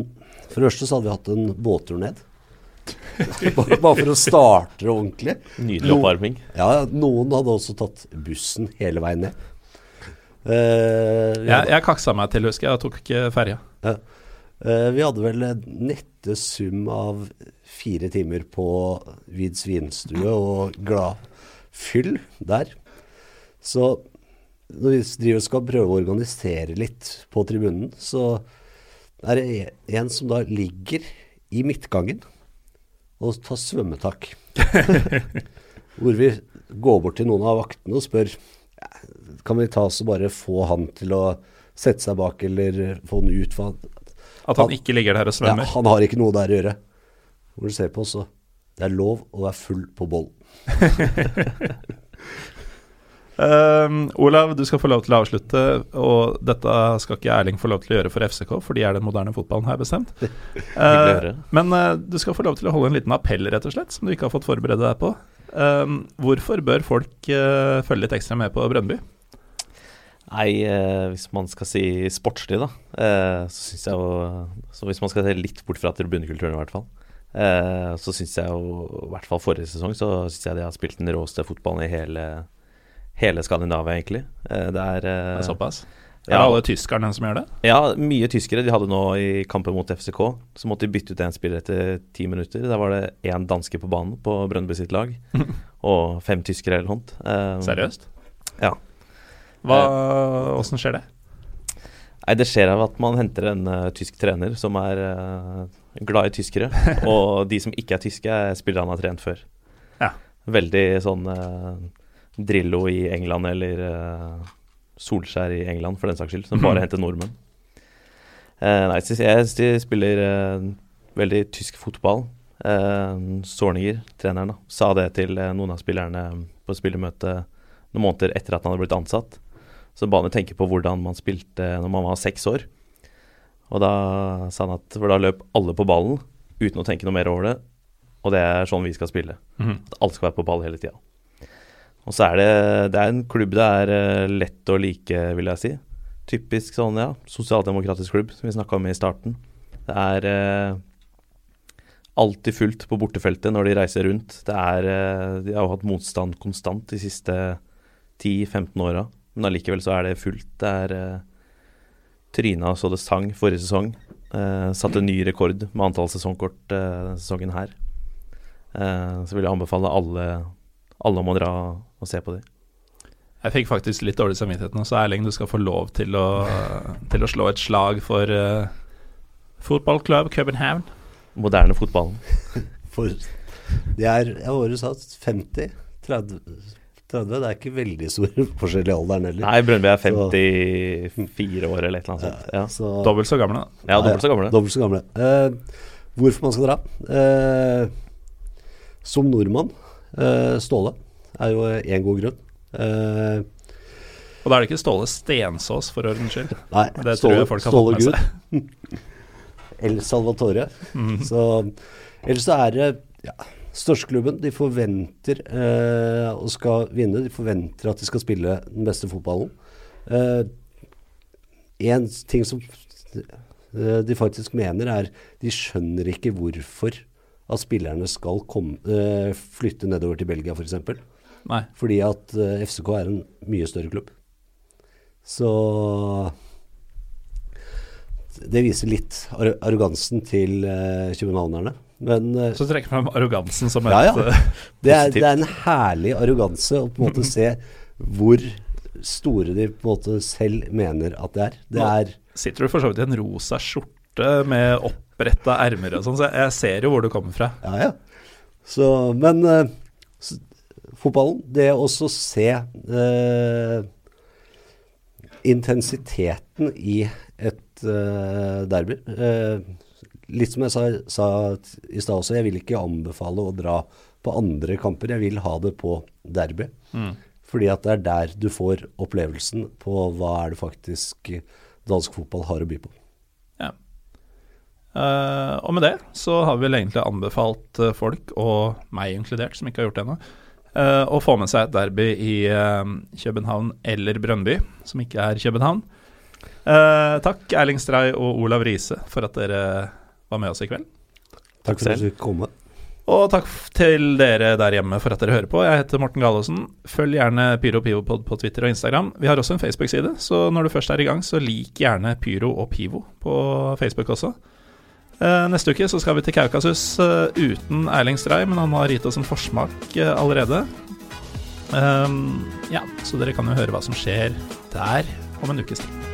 For det første så hadde vi hatt en båttur ned. bare, bare for å starte ordentlig. Nydelig No- oppvarming. Ja, noen hadde også tatt bussen hele veien ned. Uh, Jeg, jeg kaksa meg til, husker jeg, og tok ikke ferja. eh, vi hadde vel en nette sum av fire timer på Vids vinstue og glad fyll der. Så når vi driver og skal prøve å organisere litt på tribunen, så er det en som da ligger i midtgangen og ta svømmetak. Hvor vi går bort til noen av vaktene og spør kan vi ta oss og bare få han til å sette seg bak, eller få han ut. For han, At han ikke ligger der og svømmer? ja, han har ikke noe der å gjøre. Hvor du ser på, så det er lov å være full på boll. Ehm, Olav, du skal få lov til å avslutte, og dette skal ikke Erling få lov til å gjøre for FCK, for de er den moderne fotballen, jeg bestemt. Høre. men uh, du skal få lov til å holde en liten appell, rett og slett, som du ikke har fått forberede deg på. Um, hvorfor bør folk uh, følge litt ekstra med på Brønnby? Nei, eh, hvis man skal si sportslig, da, eh, så syns jeg jo Så hvis man skal se litt bort fra tribunekulturen, i hvert fall, Eh, så syns jeg jo, i hvert fall forrige sesong, så syns jeg de har spilt den råeste fotballen i hele, hele Skandinavia, egentlig. Eh, det er Det eh, er såpass? Er det alle tyskerne som gjør det? Ja, mye tyskere. De hadde nå i kampen mot FCK, så måtte de bytte ut en spiller etter ti minutter. Da var det én danske på banen på Brøndby sitt lag, og fem tyskere eller hånd. um, Seriøst? Ja. Åssen skjer det? Nei, det skjer av at man henter en uh, tysk trener som er uh, glad i tyskere. og de som ikke er tyske, er spillere han har trent før. Ja. Veldig sånn eh, Drillo i England eller uh, Solskjær i England, for den saks skyld, som bare henter nordmenn. Uh, nei, jeg synes de spiller uh, veldig tysk fotball. Sorninger, treneren, da, sa det til noen av spillerne på spillermøte noen måneder etter at han hadde blitt ansatt. Så ba han tenke på hvordan man spilte når man var seks år. Og da sa han at For da løp alle på ballen uten å tenke noe mer over det. Og det er sånn vi skal spille. Mm. At alle skal være på ball hele tida. Og så er det Det er en klubb det er eh, lett å like, vil jeg si. Typisk sånn, ja, sosialdemokratisk klubb, som vi snakka om i starten. Det er eh, alltid fullt på bortefeltet når de reiser rundt. Det er eh, De har jo hatt motstand konstant de siste 10-15 åra, men allikevel så er det fullt. Det er eh, Tryna så det sang forrige sesong. Eh, satte ny rekord med antall sesongkort eh, denne sesongen her. Eh, så vil jeg anbefale alle, alle må dra og se på dem. Jeg fikk faktisk litt dårlig samvittighet nå, så Erling, du skal få lov til å, til å slå et slag for uh, fotballklubb København. Moderne fotballen. For de er Jeg har året sa 50, 30, 30 Det er ikke veldig stor forskjell i alderen heller. Nei, Brøndby er Så- 54 år eller et eller annet sånt. Ja, Så, Dobbelt så gamle, da. ja dobbelt så gamle. Dobbelt så gamle. Uh, hvorfor man skal dra? Uh, som nordmann, Ståle, er jo én god grunn. Eh, Og da er det ikke Ståle Stensås, for ordens skyld. nei, Det tror Ståle, jeg folk har Ståle fått med Gud. El Salvatore. Så ellers så er det ja, Størsteklubben. De forventer eh, å skal vinne. De forventer at de skal spille den beste fotballen. Eh, en ting som eh, de faktisk mener, er de skjønner ikke hvorfor at spillerne skal komme, eh, flytte nedover til Belgia, f.eks. For Nei. fordi at eh, FCK er en mye større klubb. Så det viser litt ar arrogansen til eh, københavnerne. Men eh, Så trekker man arrogansen som et ja, ja. Det er, det er en herlig arroganse å på en måte se hvor store de på en måte selv mener at det er. Det er Sitter du for så vidt i en rosa skjorte med oppretta ermer og sånn, så jeg ser jo hvor du kommer fra. Ja, ja. Så, men eh, s- fotballen, det å også se eh, intensiteten i et eh, derby. Eh, litt som jeg sa, sa i stad også, jeg vil ikke anbefale å dra på andre kamper. Jeg vil ha det på derby. Fordi at det er der du får opplevelsen på hva er det faktisk dansk fotball har å by på. Eh, og med det så har vi vel egentlig anbefalt uh, folk, og meg inkludert, som ikke har gjort det ennå, uh, å få med seg et derby i København eller Brønnby, som ikke er København. Eh, takk Erling Strei og Olav Riise for at dere var med oss i kveld. Takk for at du kom. Og takk til dere der hjemme for at dere hører på. Jeg heter Morten Gallosen. Følg gjerne Pyro og Pivopod på Twitter og Instagram. Vi har også en Facebook-side, så når du først er i gang, så lik gjerne Pyro og Pivo på Facebook også. Eh, neste uke så skal vi til Kaukasus eh, uten Erling Strei, men han har gitt oss en forsmak eh, allerede. Um, ja, så dere kan jo høre hva som skjer der om en ukes tid.